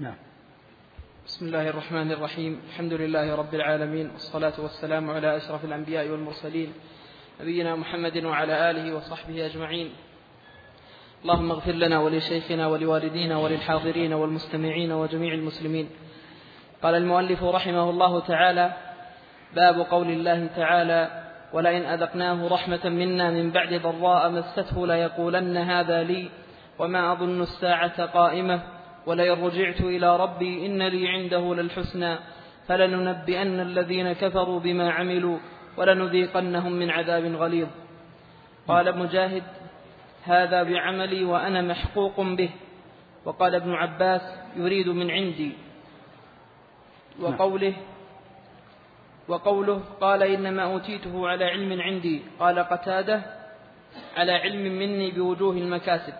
نعم. بسم الله الرحمن الرحيم. الحمد لله رب العالمين والصلاة والسلام على أشرف الأنبياء والمرسلين نبينا محمد وعلى آله وصحبه أجمعين. اللهم اغفر لنا ولشيخنا ولوالدينا وللحاضرين والمستمعين وجميع المسلمين. قال المؤلف رحمه الله تعالى باب قول الله تعالى ولئن أذقناه رحمة منا من بعد ضراء مسته ليقولن هذا لي وما أظن الساعة قائمة. ولئن رجعت إلى ربي إن لي عنده للحسنى فلننبئن الذين كفروا بما عملوا ولنذيقنهم من عذاب غليظ. قال مجاهد هذا بعملي وأنا محقوق به. وقال ابن عباس يريد من عندي. وقوله وقوله قال إنما أوتيته على علم عندي. قال قتاده على علم مني بوجوه المكاسب.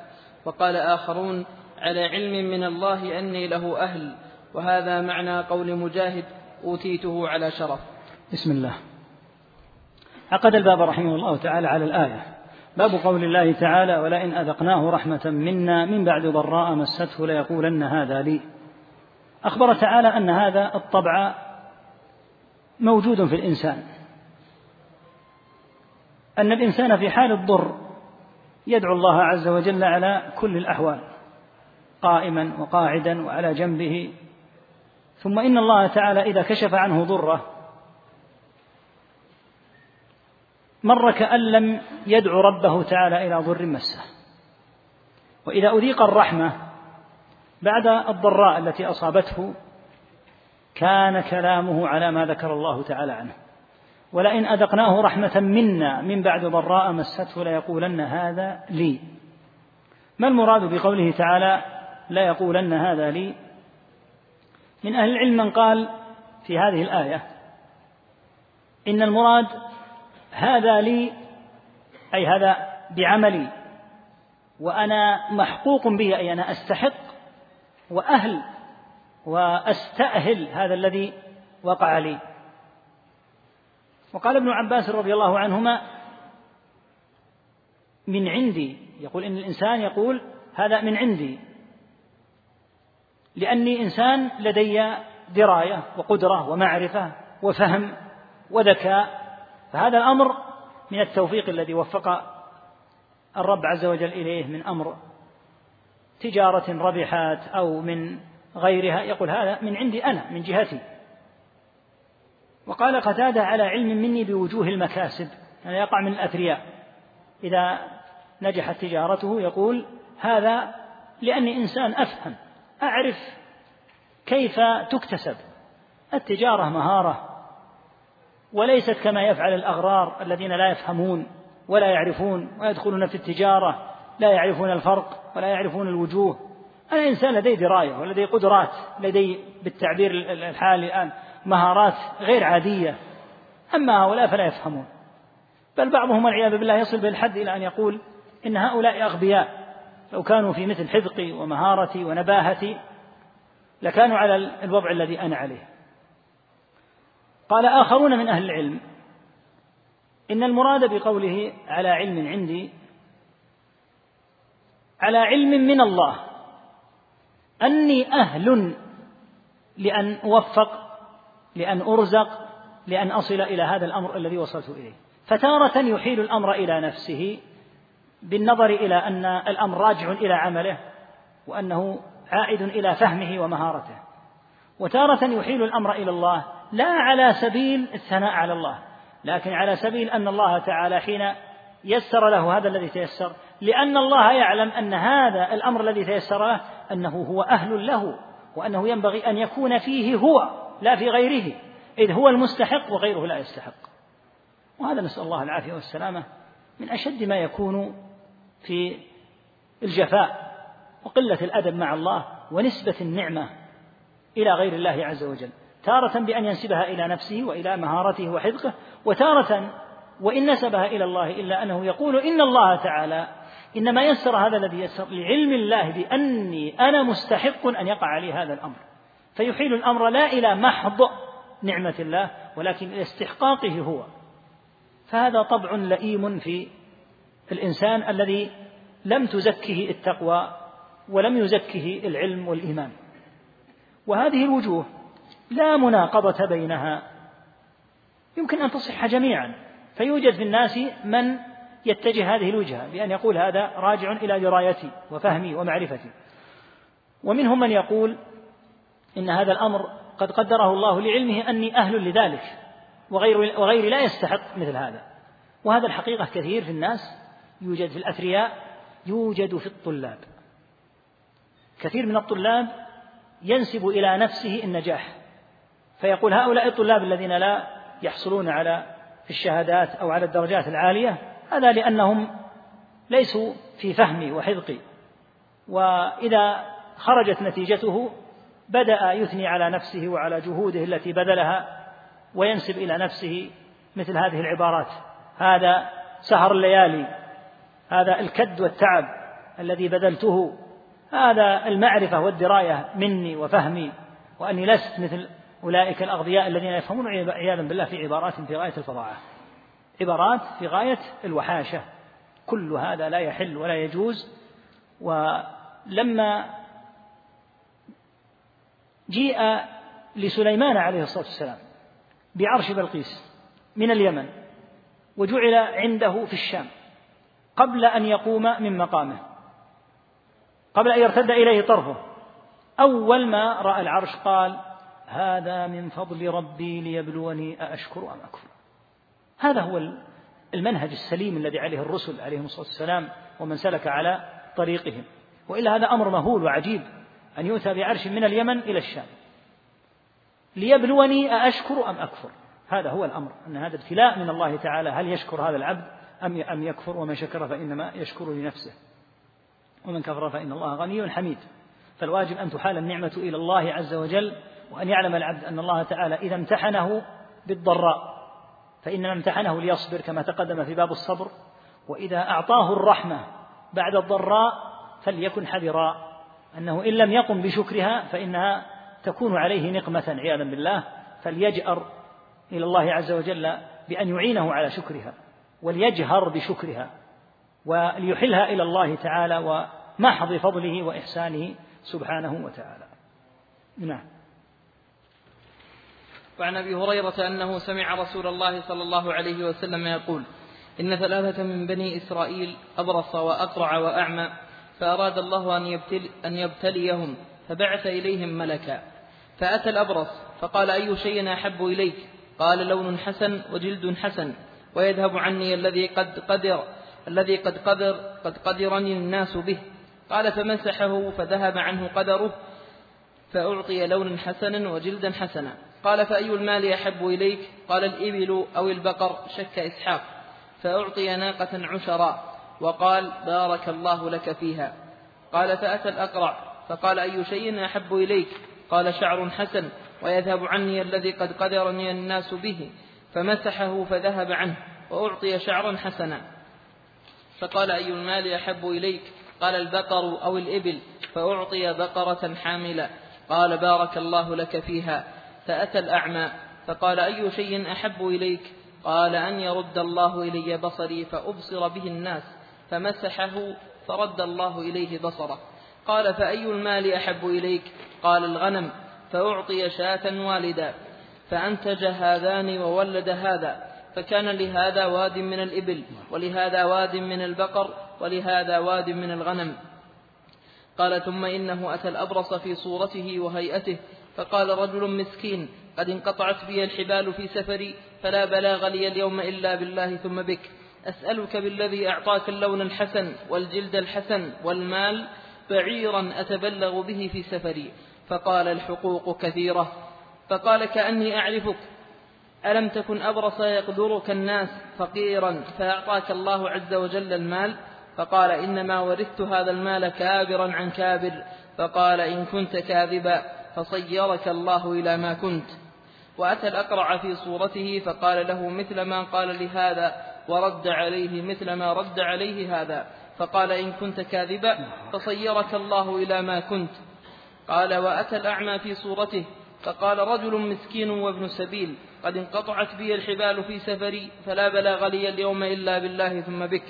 وقال آخرون على علم من الله أني له أهل وهذا معنى قول مجاهد أوتيته على شرف. بسم الله. عقد الباب رحمه الله تعالى على الآية. باب قول الله تعالى ولئن أذقناه رحمة منا من بعد ضراء مسته ليقولن هذا لي. أخبر تعالى أن هذا الطبع موجود في الإنسان. أن الإنسان في حال الضر يدعو الله عز وجل على كل الأحوال. قائما وقاعدا وعلى جنبه. ثم إن الله تعالى إذا كشف عنه ضره مر كأن لم يدعو ربه تعالى إلى ضر مسه. وإذا أذيق الرحمة بعد الضراء التي أصابته كان كلامه على ما ذكر الله تعالى عنه. ولئن أذقناه رحمة منا من بعد ضراء مسته ليقولن هذا لي. ما المراد بقوله تعالى لا يقولن هذا لي. من أهل العلم من قال في هذه الآية إن المراد هذا لي أي هذا بعملي وأنا محقوق به أي أنا أستحق وأهل وأستأهل هذا الذي وقع لي. وقال ابن عباس رضي الله عنهما من عندي. يقول إن الإنسان يقول هذا من عندي. لأني إنسان لدي دراية وقدرة ومعرفة وفهم وذكاء. فهذا الأمر من التوفيق الذي وفق الرب عز وجل إليه من أمر تجارة ربحت أو من غيرها. يقول هذا من عندي أنا من جهتي. وقال قتادة على علم مني بوجوه المكاسب يعني يقع من الأثرياء. إذا نجحت تجارته يقول هذا لأني إنسان أفهم أعرف كيف تكتسب. التجارة مهارة وليست كما يفعل الأغرار الذين لا يفهمون ولا يعرفون ويدخلون في التجارة لا يعرفون الفرق ولا يعرفون الوجوه. أنا إنسان لدي دراية ولدي قدرات لدي بالتعبير الحالي الآن مهارات غير عادية. أما هؤلاء فلا يفهمون. بل بعضهم والعياذ بالله يصل بالحد إلى أن يقول إن هؤلاء أغبياء. لو كانوا في مثل حذقي ومهارتي ونباهتي لكانوا على الوضع الذي أنا عليه. قال آخرون من أهل العلم إن المراد بقوله على علم عندي على علم من الله أني أهل لأن أوفق لأن أرزق لأن أصل إلى هذا الأمر الذي وصلت إليه. فتارة يحيل الأمر إلى نفسه بالنظر إلى أن الأمر راجع إلى عمله وأنه عائد إلى فهمه ومهارته. وتارة يحيل الأمر إلى الله لا على سبيل الثناء على الله لكن على سبيل أن الله تعالى حين يسر له هذا الذي تيسر لأن الله يعلم أن هذا الأمر الذي تيسر له أنه هو أهل له وأنه ينبغي أن يكون فيه هو لا في غيره إذ هو المستحق وغيره لا يستحق. وهذا نسأل الله العافية والسلامة من أشد ما يكون في الجفاء وقلة الأدب مع الله ونسبة النعمة إلى غير الله عز وجل تارة بأن ينسبها إلى نفسه وإلى مهارته وحذقه وتارة وإن نسبها إلى الله إلا أنه يقول إن الله تعالى إنما يسر هذا الذي يسر لعلم الله بأني أنا مستحق أن يقع علي هذا الأمر. فيحيل الأمر لا إلى محض نعمة الله ولكن إلى استحقاقه هو. فهذا طبع لئيم في الإنسان الذي لم تزكه التقوى ولم يزكه العلم والإيمان. وهذه الوجوه لا مناقضة بينها. يمكن أن تصح جميعا. فيوجد في الناس من يتجه هذه الوجهة بأن يقول هذا راجع إلى درايتي وفهمي ومعرفتي. ومنهم من يقول إن هذا الأمر قد قدره الله لعلمه أني أهل لذلك وغير وغيري لا يستحق مثل هذا. وهذا الحقيقة كثير في الناس. يوجد في الأثرياء يوجد في الطلاب. كثير من الطلاب ينسب إلى نفسه النجاح. فيقول هؤلاء الطلاب الذين لا يحصلون على الشهادات أو على الدرجات العالية هذا لأنهم ليسوا في فهمي وحذقي وإذا خرجت نتيجته بدأ يثني على نفسه وعلى جهوده التي بذلها وينسب إلى نفسه مثل هذه العبارات. هذا سهر الليالي هذا الكد والتعب الذي بذلته هذا المعرفة والدراية مني وفهمي وأني لست مثل أولئك الأغبياء الذين يفهمون عياذا بالله في عبارات في غاية الفظاعة. عبارات في غاية الوحاشة. كل هذا لا يحل ولا يجوز. ولما جيء لسليمان عليه الصلاة والسلام بعرش بلقيس من اليمن وجعل عنده في الشام. قبل أن يقوم من مقامه. قبل أن يرتد إليه طرفه. أول ما رأى العرش قال هذا من فضل ربي ليبلوني أأشكر أم أكفر. هذا هو المنهج السليم الذي عليه الرسل عليهم الصلاة والسلام ومن سلك على طريقهم. وإلا هذا أمر مهول وعجيب أن يؤتى بعرش من اليمن إلى الشام. ليبلوني أأشكر أم أكفر. هذا هو الأمر أن هذا ابتلاء من الله تعالى. هل يشكر هذا العبد؟ أم أم يكفر ومن شكر فإنما يشكر لنفسه. ومن كفر فإن الله غني حميد. فالواجب أن تحال النعمة إلى الله عز وجل وأن يعلم العبد أن الله تعالى إذا امتحنه بالضراء. فإنما امتحنه ليصبر كما تقدم في باب الصبر. وإذا أعطاه الرحمة بعد الضراء فليكن حذرا أنه إن لم يقم بشكرها فإنها تكون عليه نقمة عياذا بالله. فليجأر إلى الله عز وجل بأن يعينه على شكرها. وليجهر بشكرها وليحلها إلى الله تعالى ومحض فضله وإحسانه سبحانه وتعالى. نعم. وعن أبي هريرة أنه سمع رسول الله صلى الله عليه وسلم يقول إن ثلاثة من بني إسرائيل أبرص وأقرع وأعمى فأراد الله أن, يبتل أن يبتليهم فبعث إليهم ملكا. فأتى الأبرص فقال أي شيء أحب إليك؟ قال لون حسن وجلد حسن. ويذهب عني الذي قد قدر الذي قد قدر قد قدرني الناس به. قال فمسحه فذهب عنه قدره فأعطي لون حسن وجلدا حسنا. قال فأي المال أحب إليك؟ قال الإبل أو البقر شك إسحاق. فأعطي ناقة عشرا وقال بارك الله لك فيها. قال فأتى الأقرع فقال أي شيء أحب إليك؟ قال شعر حسن ويذهب عني الذي قد قدرني الناس به. فمسحه فذهب عنه وأعطي شعرا حسنا. فقال أي المال أحب إليك؟ قال البقر أو الإبل فأعطي بقرة حاملة. قال بارك الله لك فيها. فأتى الأعمى فقال أي شيء أحب إليك؟ قال أن يرد الله إلي بصري فأبصر به الناس. فمسحه فرد الله إليه بصره. قال فأي المال أحب إليك؟ قال الغنم فأعطي شاة والدا فأنتج هذان وولد هذا فكان لهذا واد من الإبل ولهذا واد من البقر ولهذا واد من الغنم. قال ثم إنه أتى الأبرص في صورته وهيئته فقال رجل مسكين قد انقطعت بي الحبال في سفري فلا بلاغ لي اليوم إلا بالله ثم بك. أسألك بالذي أعطاك اللون الحسن والجلد الحسن والمال بعيرا أتبلغ به في سفري. فقال الحقوق كثيرة. فقال كأني أعرفك. ألم تكن أبرص يقدرك الناس فقيرا فأعطاك الله عز وجل المال؟ فقال إنما ورثت هذا المال كابرا عن كابر. فقال إن كنت كاذبا فصيرك الله إلى ما كنت. وأتى الأقرع في صورته فقال له مثل ما قال لهذا ورد عليه مثل ما رد عليه هذا. فقال إن كنت كاذبا فصيرك الله إلى ما كنت. قال وأتى الأعمى في صورته فقال رجل مسكين وابن سبيل قد انقطعت بي الحبال في سفري فلا بلاغ لي اليوم إلا بالله ثم بك.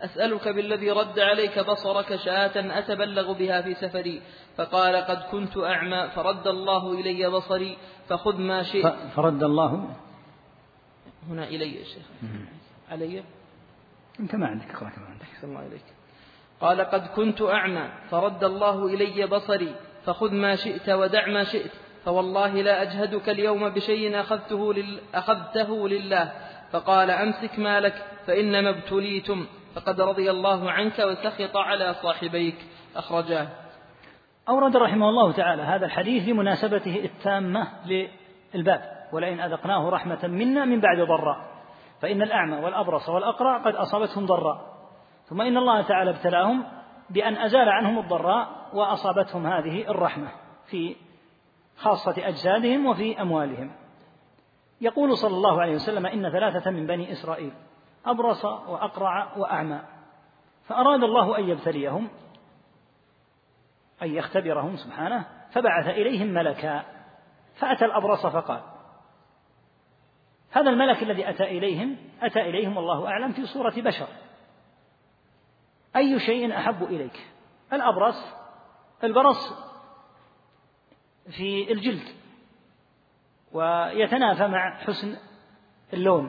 أسألك بالذي رد عليك بصرك شاة أتبلغ بها في سفري. فقال قد كنت أعمى فرد الله إلي بصري فخذ ما شئت. فرد الله؟ هنا إلي يا شيخ. علي؟ أنت ما عندك اقرأ كما عندك. الله إليك. قال قد كنت أعمى فرد الله إلي بصري فخذ ما شئت ودع ما شئت فوالله لا أجهدك اليوم بشيء أخذته, لل... أخذته لله. فقال أمسك مالك فإنما ابتليتم فقد رضي الله عنك وسخط على صاحبيك. أخرجاه. أورد رحمه الله تعالى هذا الحديث لمناسبته التامة للباب ولئن أذقناه رحمة منا من بعد ضراء. فإن الأعمى والأبرص والأقرع قد أصابتهم ضراء. ثم إن الله تعالى ابتلاهم بأن أزال عنهم الضراء وأصابتهم هذه الرحمة في خاصة أجسادهم وفي أموالهم. يقول صلى الله عليه وسلم إن ثلاثة من بني إسرائيل أبرص وأقرع وأعمى فأراد الله أن يبتليهم أن يختبرهم سبحانه فبعث إليهم ملكا فأتى الأبرص فقال هذا الملك الذي أتى إليهم أتى إليهم والله أعلم في صورة بشر. أي شيء أحب إليك. الأبرص البرص في الجلد ويتنافى مع حسن اللون.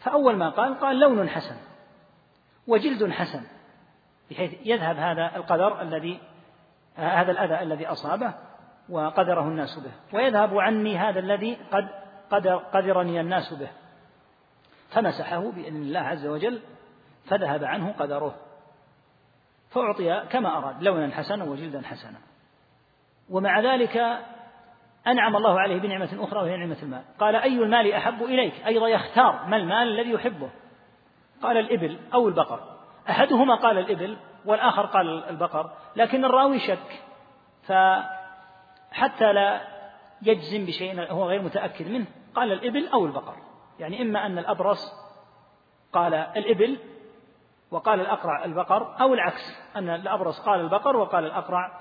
فأول ما قال قال لون حسن وجلد حسن بحيث يذهب هذا القدر الذي هذا الأذى الذي أصابه وقدره الناس به. ويذهب عني هذا الذي قد قدر قدرني الناس به. فمسحه بإذن الله عز وجل فذهب عنه قدره. فأعطي كما أراد لونا حسنا وجلدا حسنا. ومع ذلك أنعم الله عليه بنعمة أخرى وهي نعمة المال. قال أي المال أحب إليك؟ أيضا يختار ما المال الذي يحبه. قال الإبل أو البقر. أحدهما قال الإبل والآخر قال البقر لكن الراوي شك. فحتى لا يجزم بشيء هو غير متأكد منه قال الإبل أو البقر. يعني إما أن الأبرص قال الإبل وقال الأقرع البقر أو العكس أن الأبرص قال البقر وقال الأقرع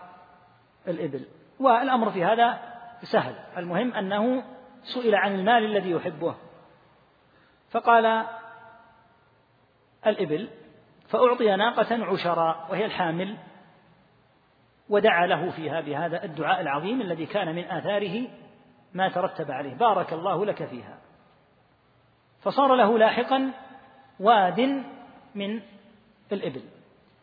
الإبل. والأمر في هذا سهل المهم أنه سئل عن المال الذي يحبه. فقال الإبل فأعطي ناقة عشراء وهي الحامل ودعا له فيها بهذا الدعاء العظيم الذي كان من آثاره ما ترتب عليه. بارك الله لك فيها. فصار له لاحقا واد من الإبل.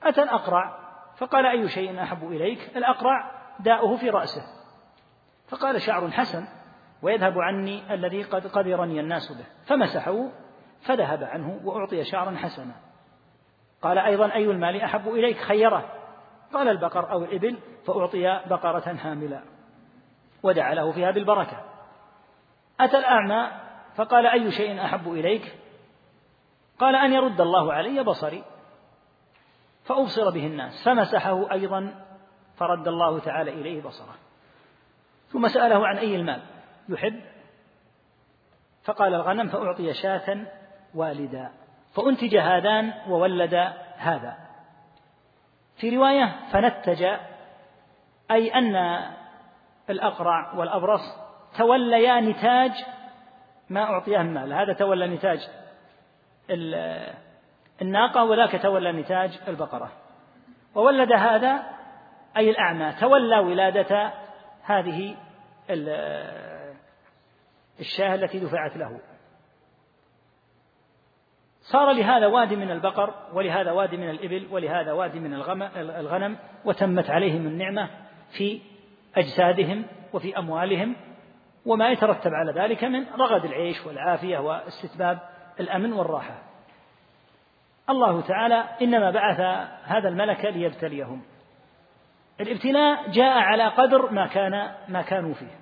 أتى الأقرع فقال أي شيء أحب إليك؟ الأقرع داؤه في رأسه. فقال شعر حسن ويذهب عني الذي قد قدرني الناس به. فمسحه فذهب عنه وأعطي شعرا حسنا. قال أيضا أي المال أحب إليك؟ خيره. قال البقر أو الإبل فأعطي بقرة حاملا ودعا له فيها بالبركة. أتى الأعمى فقال أي شيء أحب إليك؟ قال أن يرد الله علي بصري. فأبصر به الناس فمسحه أيضا فرد الله تعالى إليه بصره. ثم سأله عن أي المال؟ يحب؟ فقال الغنم فأعطي شاة والدا فأنتج هذان وولد هذا. في رواية فنتج أي أن الأقرع والأبرص توليا نتاج ما أعطياه المال. هذا تولى نتاج الناقة وذاك تولى نتاج البقرة. وولد هذا أي الأعمى تولى ولادة هذه الشاة التي دفعت له. صار لهذا وادي من البقر ولهذا وادي من الإبل ولهذا وادي من الغنم وتمت عليهم النعمة في أجسادهم وفي أموالهم. وما يترتب على ذلك من رغد العيش والعافية واستتباب الأمن والراحة. الله تعالى إنما بعث هذا الملك ليبتليهم. الابتلاء جاء على قدر ما كان ما كانوا فيه.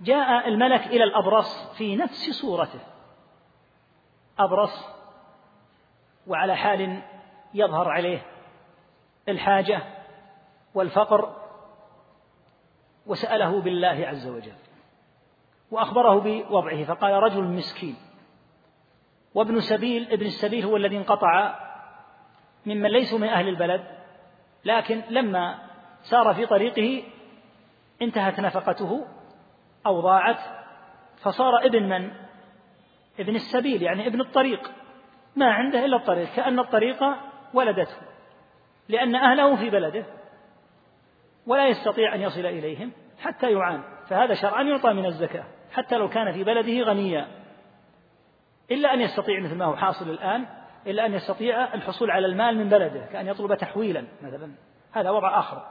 جاء الملك إلى الأبرص في نفس صورته. أبرص وعلى حال يظهر عليه الحاجة والفقر وسأله بالله عز وجل وأخبره بوضعه فقال رجل مسكين. وابن سبيل ابن السبيل هو الذي انقطع ممن ليسوا من أهل البلد لكن لما سار في طريقه انتهت نفقته أو ضاعت فصار ابن من؟ ابن السبيل يعني ابن الطريق ما عنده إلا الطريق كأن الطريق ولدته لأن أهله في بلده ولا يستطيع أن يصل إليهم حتى يعان فهذا شرعا يعطى من الزكاة حتى لو كان في بلده غنيا إلا أن يستطيع مثل ما هو حاصل الآن إلا أن يستطيع الحصول على المال من بلده كأن يطلب تحويلا مثلا. هذا وضع آخر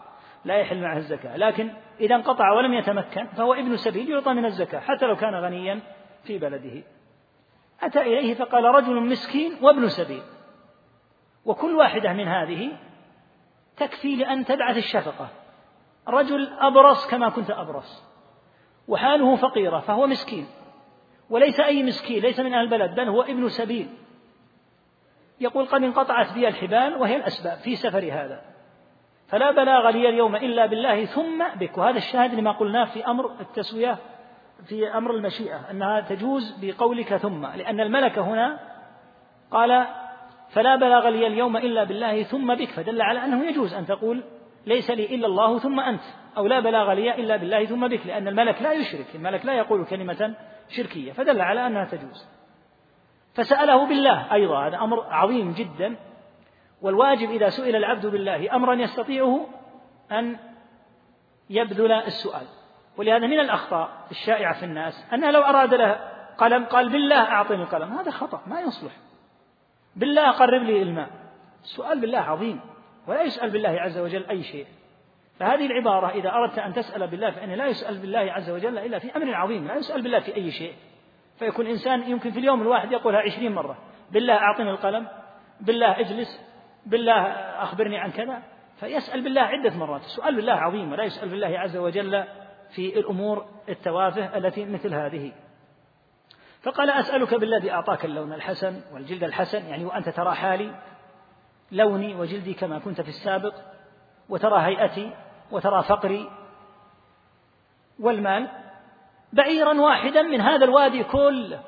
لا يحل معه الزكاة. لكن إذا انقطع ولم يتمكن فهو ابن سبيل يعطى من الزكاة حتى لو كان غنيا في بلده. أتى إليه فقال رجل مسكين وابن سبيل. وكل واحدة من هذه تكفي لأن تبعث الشفقة. رجل أبرص كما كنت أبرص وحاله فقيرة فهو مسكين. وليس أي مسكين ليس من أهل البلد بل هو ابن سبيل. يقول قد انقطعت بي الحبال وهي الأسباب في سفر هذا. فلا بلاغ لي اليوم إلا بالله ثم بك. وهذا الشاهد لما قلناه في أمر التسوية في أمر المشيئة أنها تجوز بقولك ثم لأن الملك هنا قال فلا بلاغ لي اليوم إلا بالله ثم بك. فدل على أنه يجوز أن تقول ليس لي إلا الله ثم أنت. أو لا بلاغ لي إلا بالله ثم بك لأن الملك لا يشرك الملك لا يقول كلمة شركية فدل على أنها تجوز. فسأله بالله أيضا هذا أمر عظيم جدا. والواجب إذا سئل العبد بالله أمرا يستطيعه أن يبذل السؤال. ولهذا من الأخطاء الشائعة في الناس أنه لو أراد له قلم قال بالله أعطني القلم هذا خطأ ما يصلح. بالله قرب لي الماء. السؤال بالله عظيم ولا يسأل بالله عز وجل أي شيء. فهذه العبارة إذا أردت أن تسأل بالله فإنه لا يسأل بالله عز وجل إلا في أمر عظيم لا يسأل بالله في أي شيء. فيكون إنسان يمكن في اليوم الواحد يقولها عشرين مرة بالله أعطني القلم بالله اجلس بالله أخبرني عن كذا. فيسأل بالله عدة مرات السؤال بالله عظيم ولا يسأل بالله عز وجل في الأمور التوافه التي مثل هذه. فقال أسألك بالذي أعطاك اللون الحسن والجلد الحسن يعني وأنت ترى حالي لوني وجلدي كما كنت في السابق. وترى هيئتي وترى فقري والمال بعيرا واحدا من هذا الوادي كله.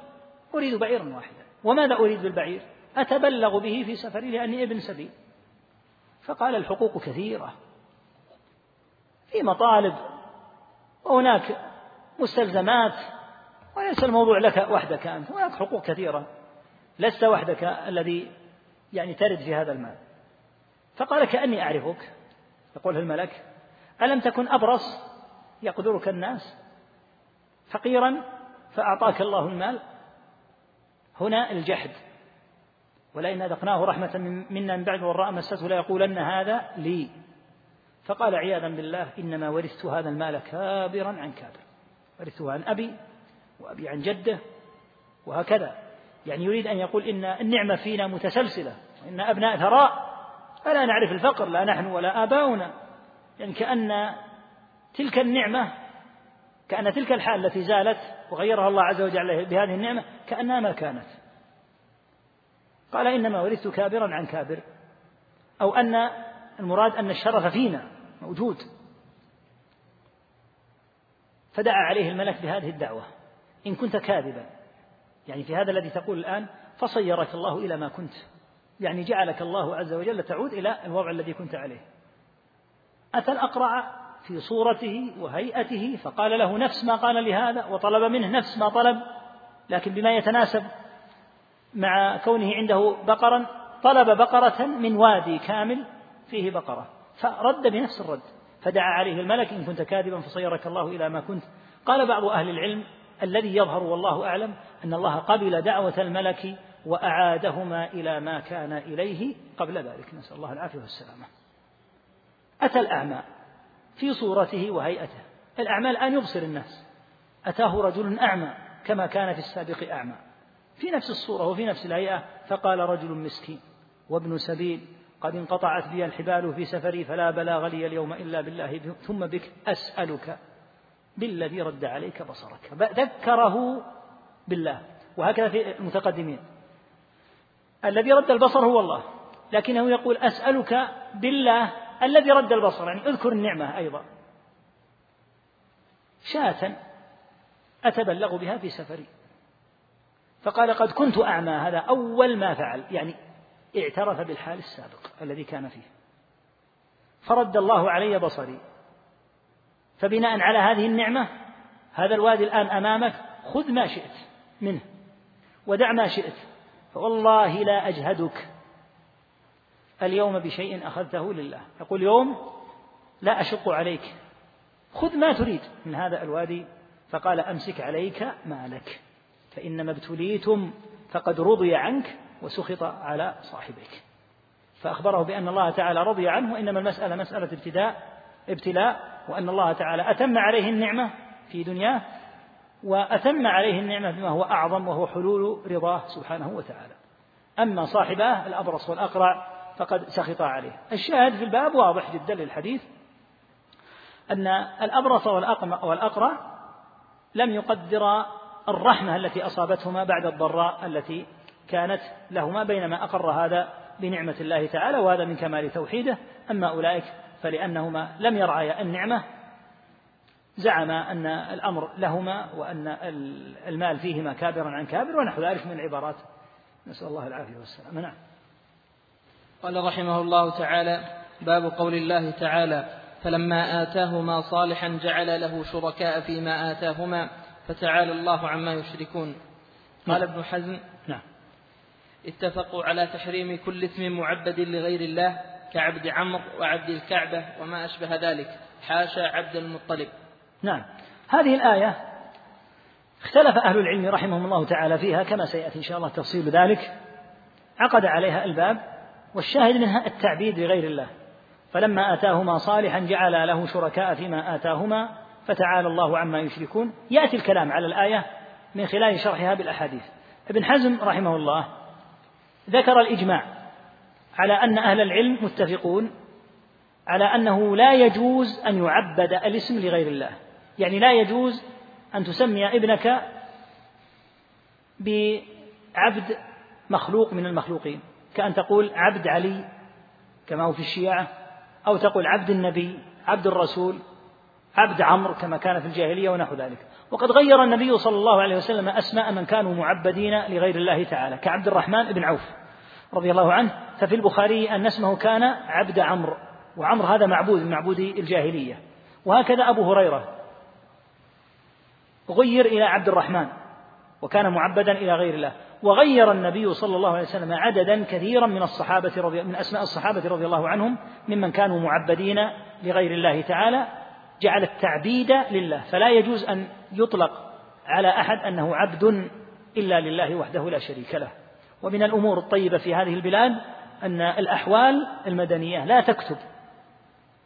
أريد بعيرا واحدا. وماذا أريد بالبعير؟ أتبلغ به في سفري لأني ابن سبيل. فقال الحقوق كثيرة. في مطالب وهناك مستلزمات. وليس الموضوع لك وحدك أنت. هناك حقوق كثيرة. لست وحدك الذي يعني ترد في هذا المال. فقال كأني أعرفك. يقول الملك ألم تكن أبرص يقدرك الناس فقيرا فأعطاك الله المال؟ هنا الجحد. ولئن أذقناه رحمة منا من بعد والراء مسته ليقولن هذا لي. فقال عياذا بالله إنما ورثت هذا المال كابرا عن كابر. ورثته عن أبي وأبي عن جده وهكذا. يعني يريد أن يقول إن النعمة فينا متسلسلة وإن أبناء ثراء فلا نعرف الفقر لا نحن ولا آباؤنا. يعني كأن تلك النعمة كأن تلك الحال التي زالت وغيرها الله عز وجل بهذه النعمة كأنها ما كانت. قال إنما ورثت كابرا عن كابر. أو أن المراد أن الشرف فينا موجود. فدعا عليه الملك بهذه الدعوة إن كنت كاذبا. يعني في هذا الذي تقول الآن فصيرك الله إلى ما كنت. يعني جعلك الله عز وجل تعود إلى الوضع الذي كنت عليه. أتى الأقرع في صورته وهيئته فقال له نفس ما قال لهذا وطلب منه نفس ما طلب لكن بما يتناسب مع كونه عنده بقرا طلب بقرة من وادي كامل فيه بقرة فرد بنفس الرد فدعا عليه الملك إن كنت كاذبا فصيرك الله إلى ما كنت. قال بعض أهل العلم الذي يظهر والله أعلم أن الله قبل دعوة الملك وأعادهما إلى ما كان إليه قبل ذلك. نسأل الله العافية والسلامة. أتى الأعمى في صورته وهيئته. الأعمى الآن يبصر الناس. أتاه رجل أعمى كما كان في السابق أعمى. في نفس الصورة وفي نفس الهيئة فقال رجل مسكين وابن سبيل قد انقطعت بي الحبال في سفري فلا بلاغ لي اليوم إلا بالله. ثم بك أسألك بالذي رد عليك بصرك. ذكره بالله. وهكذا في المتقدمين. الذي رد البصر هو الله لكنه يقول أسألك بالله الذي رد البصر يعني اذكر النعمة أيضا. شاة أتبلغ بها في سفري. فقال قد كنت أعمى هذا أول ما فعل يعني اعترف بالحال السابق الذي كان فيه. فرد الله علي بصري. فبناء على هذه النعمة هذا الوادي الآن أمامك خذ ما شئت منه ودع ما شئت. فوالله لا أجهدك اليوم بشيء أخذته لله. يقول يوم لا أشق عليك. خذ ما تريد من هذا الوادي. فقال أمسك عليك مالك. فإنما ابتليتم فقد رضي عنك وسخط على صاحبك. فأخبره بأن الله تعالى رضي عنه. وإنما المسألة مسألة ابتداء ابتلاء وأن الله تعالى أتم عليه النعمة في دنياه. وأتم عليه النعمة بما هو أعظم وهو حلول رضاه سبحانه وتعالى. أما صاحباه الأبرص والأقرع فقد سخطا عليه. الشاهد في الباب واضح جدا للحديث أن الأبرص والأقرع لم يقدر الرحمة التي أصابتهما بعد الضراء التي كانت لهما بينما أقر هذا بنعمة الله تعالى وهذا من كمال توحيده. أما أولئك فلأنهما لم يرعيا النعمة زعم أن الأمر لهما وأن المال فيهما كابرا عن كابر ونحو ذلك من العبارات. نسأل الله العافية والسلام نعم. قال رحمه الله تعالى باب قول الله تعالى فلما آتاهما صالحا جعل له شركاء فيما آتاهما فتعالى الله عما يشركون. قال نعم. ابن حزم نعم. اتفقوا على تحريم كل اسم معبد لغير الله كعبد عمرو وعبد الكعبة وما أشبه ذلك. حاشا عبد المطلب. نعم. هذه الآية اختلف أهل العلم رحمهم الله تعالى فيها كما سيأتي إن شاء الله تفصيل ذلك. عقد عليها الباب والشاهد منها التعبيد لغير الله. فلما آتاهما صالحا جعل له شركاء فيما آتاهما فتعالى الله عما يشركون. يأتي الكلام على الآية من خلال شرحها بالأحاديث. ابن حزم رحمه الله ذكر الإجماع على أن أهل العلم متفقون على أنه لا يجوز أن يعبد الاسم لغير الله. يعني لا يجوز أن تسمي ابنك بعبد مخلوق من المخلوقين كأن تقول عبد علي كما هو في الشيعة أو تقول عبد النبي عبد الرسول عبد عمرو كما كان في الجاهلية ونحو ذلك. وقد غير النبي صلى الله عليه وسلم أسماء من كانوا معبدين لغير الله تعالى كعبد الرحمن بن عوف رضي الله عنه. ففي البخاري أن اسمه كان عبد عمرو وعمرو هذا معبود من معبودي الجاهلية. وهكذا أبو هريرة غير إلى عبد الرحمن وكان معبدا إلى غير الله. وغير النبي صلى الله عليه وسلم عددا كثيرا من الصحابة رضي من أسماء الصحابة رضي الله عنهم ممن كانوا معبدين لغير الله تعالى جعل التعبيد لله. فلا يجوز أن يطلق على أحد أنه عبد إلا لله وحده لا شريك له. ومن الأمور الطيبة في هذه البلاد أن الأحوال المدنية لا تكتب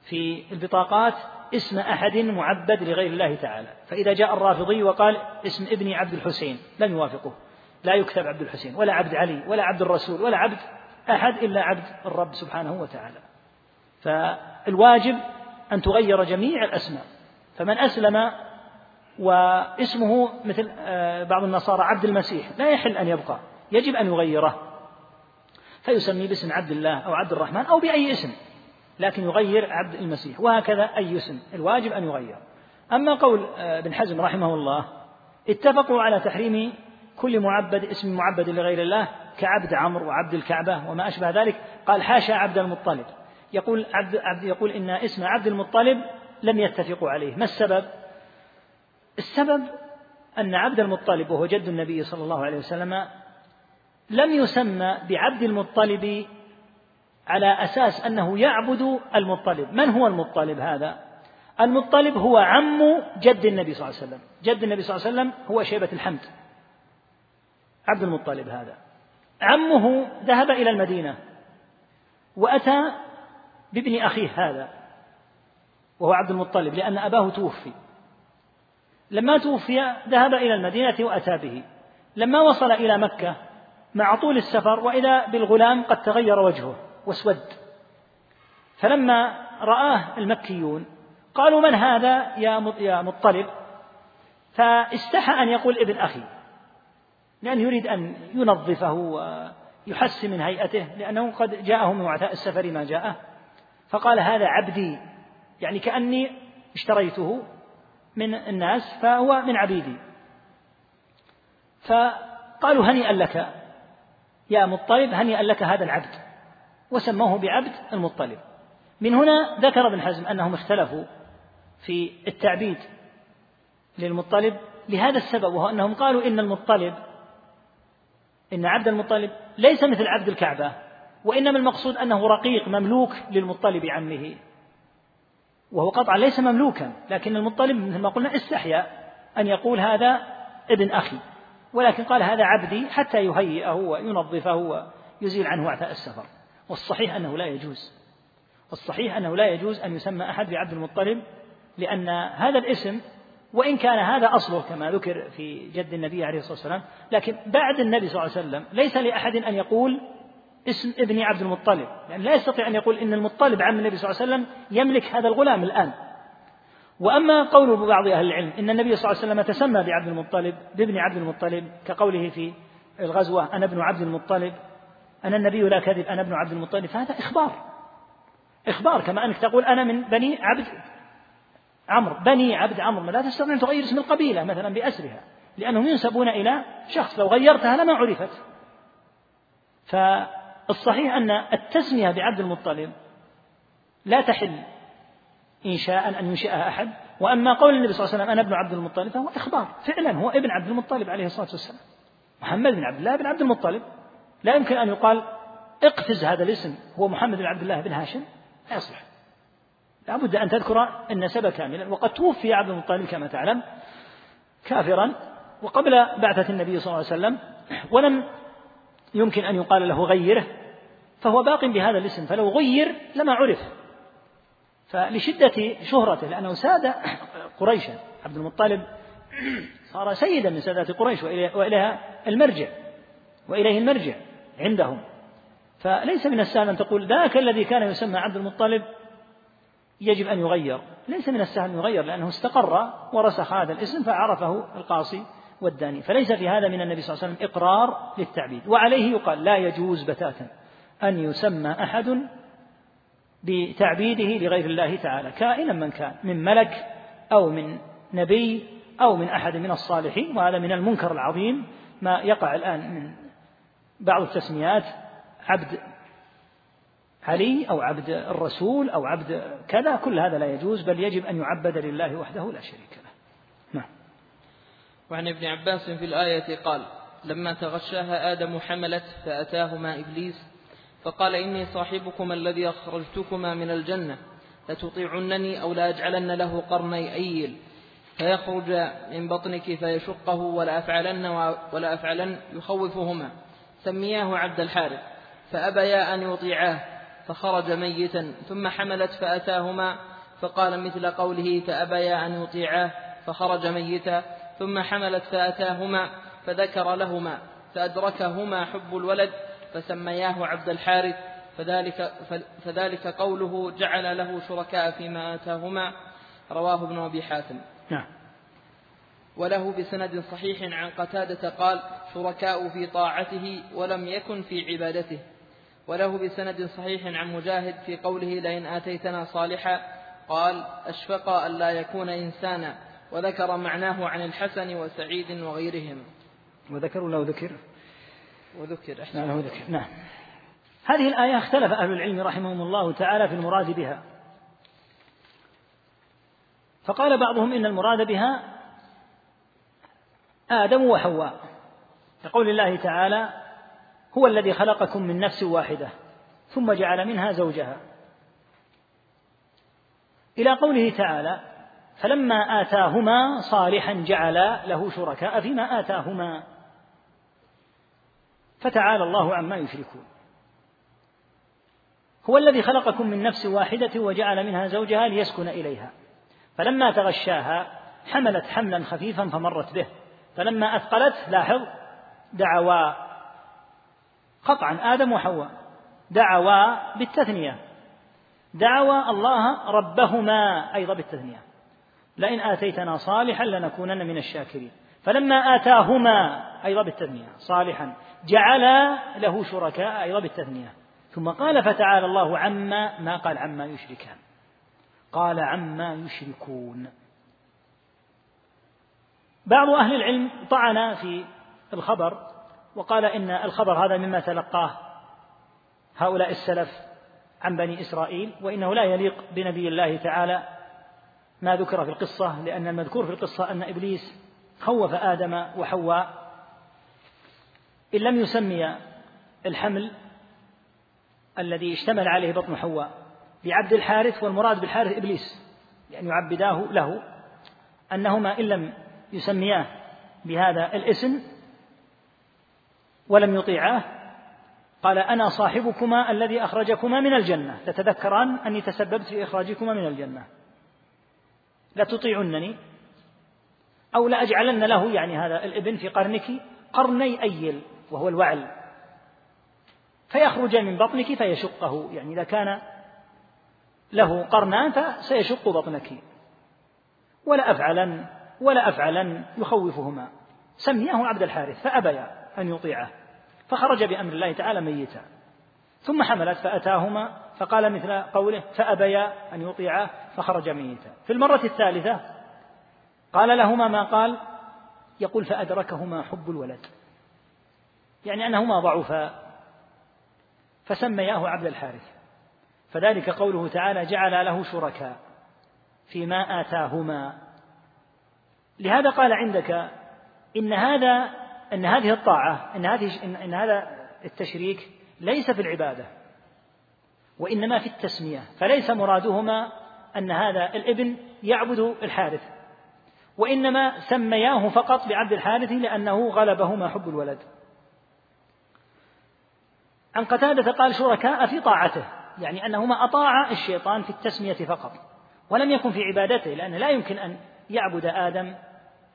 في البطاقات اسم أحد معبد لغير الله تعالى. فإذا جاء الرافضي وقال اسم ابني عبد الحسين لم يوافقه. لا يكتب عبد الحسين ولا عبد علي ولا عبد الرسول ولا عبد أحد إلا عبد الرب سبحانه وتعالى. فالواجب أن تغير جميع الأسماء. فمن أسلم واسمه مثل آه، بعض النصارى عبد المسيح لا يحل أن يبقى. يجب أن يغيره. فيسمي باسم عبد الله أو عبد الرحمن أو بأي اسم. لكن يغير عبد المسيح وهكذا أي اسم الواجب أن يغير. أما قول آه، ابن حزم رحمه الله اتفقوا على تحريم كل معبد اسم معبد لغير الله كعبد عمرو وعبد الكعبة وما أشبه ذلك. قال حاشا عبد المطلب. يقول عبد, عبد يقول إن اسم عبد المطلب لم يتفقوا عليه. ما السبب؟ السبب أن عبد المطلب وهو جد النبي صلى الله عليه وسلم لم يسمى بعبد المطلب على أساس أنه يعبد المطلب. من هو المطلب هذا؟ المطلب هو عم جد النبي صلى الله عليه وسلم. جد النبي صلى الله عليه وسلم هو شيبة الحمد. عبد المطلب هذا. عمه ذهب إلى المدينة وأتى بابن أخيه هذا وهو عبد المطلب لأن أباه توفي. لما توفي ذهب إلى المدينة وأتى به. لما وصل إلى مكة مع طول السفر وإذا بالغلام قد تغير وجهه. واسود. فلما رآه المكيون قالوا من هذا يا مطلب؟ فاستحى أن يقول ابن أخي لأنه يريد أن ينظفه ويحسن من هيئته لأنه قد جاءه من وعثاء السفر ما جاءه. فقال هذا عبدي يعني كأني اشتريته من الناس فهو من عبيدي. فقالوا هنيئا لك يا مطلب هنيئا لك هذا العبد. وسموه بعبد المطلب. من هنا ذكر ابن حزم أنهم اختلفوا في التعبيد للمطلب لهذا السبب وهو أنهم قالوا إن المطلب إن عبد المطلب ليس مثل عبد الكعبة وإنما المقصود أنه رقيق مملوك للمطلب عمه وهو قطعا ليس مملوكا لكن المطلب مثل ما قلنا استحيا أن يقول هذا ابن أخي ولكن قال هذا عبدي حتى يهيئه وينظفه ويزيل عنه وعثاء السفر. والصحيح أنه لا يجوز. الصحيح أنه لا يجوز أن يسمى أحد بعبد المطلب لأن هذا الاسم وإن كان هذا أصله كما ذكر في جد النبي عليه الصلاة والسلام لكن بعد النبي صلى الله عليه وسلم ليس لأحد أن يقول اسم ابن عبد المطلب. يعني لا يستطيع أن يقول إن المطلب عم النبي صلى الله عليه وسلم يملك هذا الغلام الآن. وأما قول بعض أهل العلم إن النبي صلى الله عليه وسلم تسمى بعبد المطلب بابن عبد المطلب كقوله في الغزوة أنا ابن عبد المطلب أنا النبي لا كذب أنا ابن عبد المطلب. فهذا إخبار. إخبار كما أنك تقول أنا من بني عبد عمرو. بني عبد عمرو. لا تستطيع أن تغير اسم القبيلة مثلا بأسرها لأنهم ينسبون إلى شخص. لو غيرتها لما عرفت. فالصحيح أن التسمية بعبد المطلب لا تحل إنشاء أن ينشئها أحد. وأما قول النبي صلى الله عليه وسلم أنا ابن عبد المطلب فهو إخبار. فعلا هو ابن عبد المطلب عليه الصلاة والسلام. محمد بن عبد الله بن عبد المطلب. لا يمكن أن يقال اقفز هذا الاسم هو محمد بن عبد الله بن هاشم؟ لا يصلح. لا بد أن تذكر النسب كاملا وقد توفي عبد المطلب كما تعلم كافرا وقبل بعثة النبي صلى الله عليه وسلم ولم يمكن أن يقال له غيره فهو باق بهذا الاسم فلو غير لما عرف. فلشدة شهرته لأنه ساد قريشا. عبد المطلب صار سيدا من سادات قريش وإليها المرجع وإليه المرجع. عندهم. فليس من السهل أن تقول ذاك الذي كان يسمى عبد المطلب يجب أن يغير. ليس من السهل أن يغير لأنه استقر ورسخ هذا الاسم فعرفه القاصي والداني. فليس في هذا من النبي صلى الله عليه وسلم إقرار للتعبيد. وعليه يقال لا يجوز بتاتا أن يسمى أحد بتعبيده لغير الله تعالى كائنا من كان من ملك أو من نبي أو من أحد من الصالحين وهذا من المنكر العظيم ما يقع الآن من بعض التسميات عبد علي أو عبد الرسول أو عبد كذا كل هذا لا يجوز بل يجب أن يعبد لله وحده لا شريك له. نعم. وعن ابن عباس في الآية قال لما تغشاها آدم حملت فأتاهما إبليس فقال إني صاحبكما الذي أخرجتكما من الجنة لتطيعنني أو لأجعلن له قرني أيل فيخرج من بطنك فيشقه ولا أفعلن ولا أفعلن يخوفهما. سمياه عبد الحارث فأبيا أن يطيعاه فخرج ميتا ثم حملت فأتاهما فقال مثل قوله فأبيا أن يطيعاه فخرج ميتا ثم حملت فأتاهما فذكر لهما فأدركهما حب الولد فسمياه عبد الحارث فذلك, فذلك قوله جعل له شركاء فيما آتاهما رواه ابن أبي حاتم. نعم. وله بسند صحيح عن قتادة قال شركاء في طاعته ولم يكن في عبادته. وله بسند صحيح عن مجاهد في قوله لئن آتيتنا صالحا. قال أشفق أن لا يكون إنسانا. وذكر معناه عن الحسن وسعيد وغيرهم. وذكر له ذكر؟ وذكر أحسن. نعم ذكر. نعم. هذه الآية اختلف أهل العلم رحمهم الله تعالى في المراد بها. فقال بعضهم إن المراد بها آدم وحواء. كقول الله تعالى هو الذي خلقكم من نفس واحدة ثم جعل منها زوجها. إلى قوله تعالى فلما آتاهما صالحا جعل له شركاء فيما آتاهما. فتعالى الله عما يشركون. هو الذي خلقكم من نفس واحدة وجعل منها زوجها ليسكن إليها فلما تغشاها حملت حملا خفيفا فمرت به. فلما أثقلت لاحظ دعوا قطعا آدم وحواء. دعوا بالتثنية. دعوا الله ربهما أيضا بالتثنية. لئن آتيتنا صالحا لنكونن من الشاكرين. فلما آتاهما أيضا بالتثنية. صالحا. جعل له شركاء أيضا بالتثنية. ثم قال فتعالى الله عما ما قال عما يشركان. قال عما يشركون. بعض أهل العلم طعن في الخبر وقال إن الخبر هذا مما تلقاه هؤلاء السلف عن بني إسرائيل وإنه لا يليق بنبي الله تعالى. ما ذكر في القصة لأن المذكور في القصة أن إبليس خوف آدم وحواء. إن لم يسمي الحمل الذي اشتمل عليه بطن حواء بعبد الحارث والمراد بالحارث إبليس لأن يعبداه له أنهما إن لم يسمياه بهذا الاسم ولم يطيعاه قال أنا صاحبكما الذي أخرجكما من الجنة تتذكران أني تسببت في إخراجكما من الجنة. لتطيعنني أو لأجعلن له يعني هذا الابن في قرنك قرني أيل وهو الوعل. فيخرج من بطنك فيشقه يعني إذا كان له قرنان فسيشق بطنك. ولا أفعلن ولا أفعلن يخوفهما. سمياه عبد الحارث فأبيا أن يطيعه فخرج بأمر الله تعالى ميتا. ثم حملت فأتاهما فقال مثل قوله فأبيا أن يطيعاه فخرج ميتا. في المرة الثالثة قال لهما ما قال؟ يقول فأدركهما حب الولد. يعني أنهما ضعفا فسمياه عبد الحارث. فذلك قوله تعالى جعل له شركاء فيما آتاهما. لهذا قال عندك إن هذا أن هذه الطاعة أن هذه إن هذا التشريك ليس في العبادة وإنما في التسمية فليس مرادهما أن هذا الابن يعبد الحارث وإنما سمياه فقط بعبد الحارث لأنه غلبهما حب الولد. عن قتادة قال شركاء في طاعته يعني أنهما أطاعا الشيطان في التسمية فقط ولم يكن في عبادته لأن لا يمكن أن يعبد آدم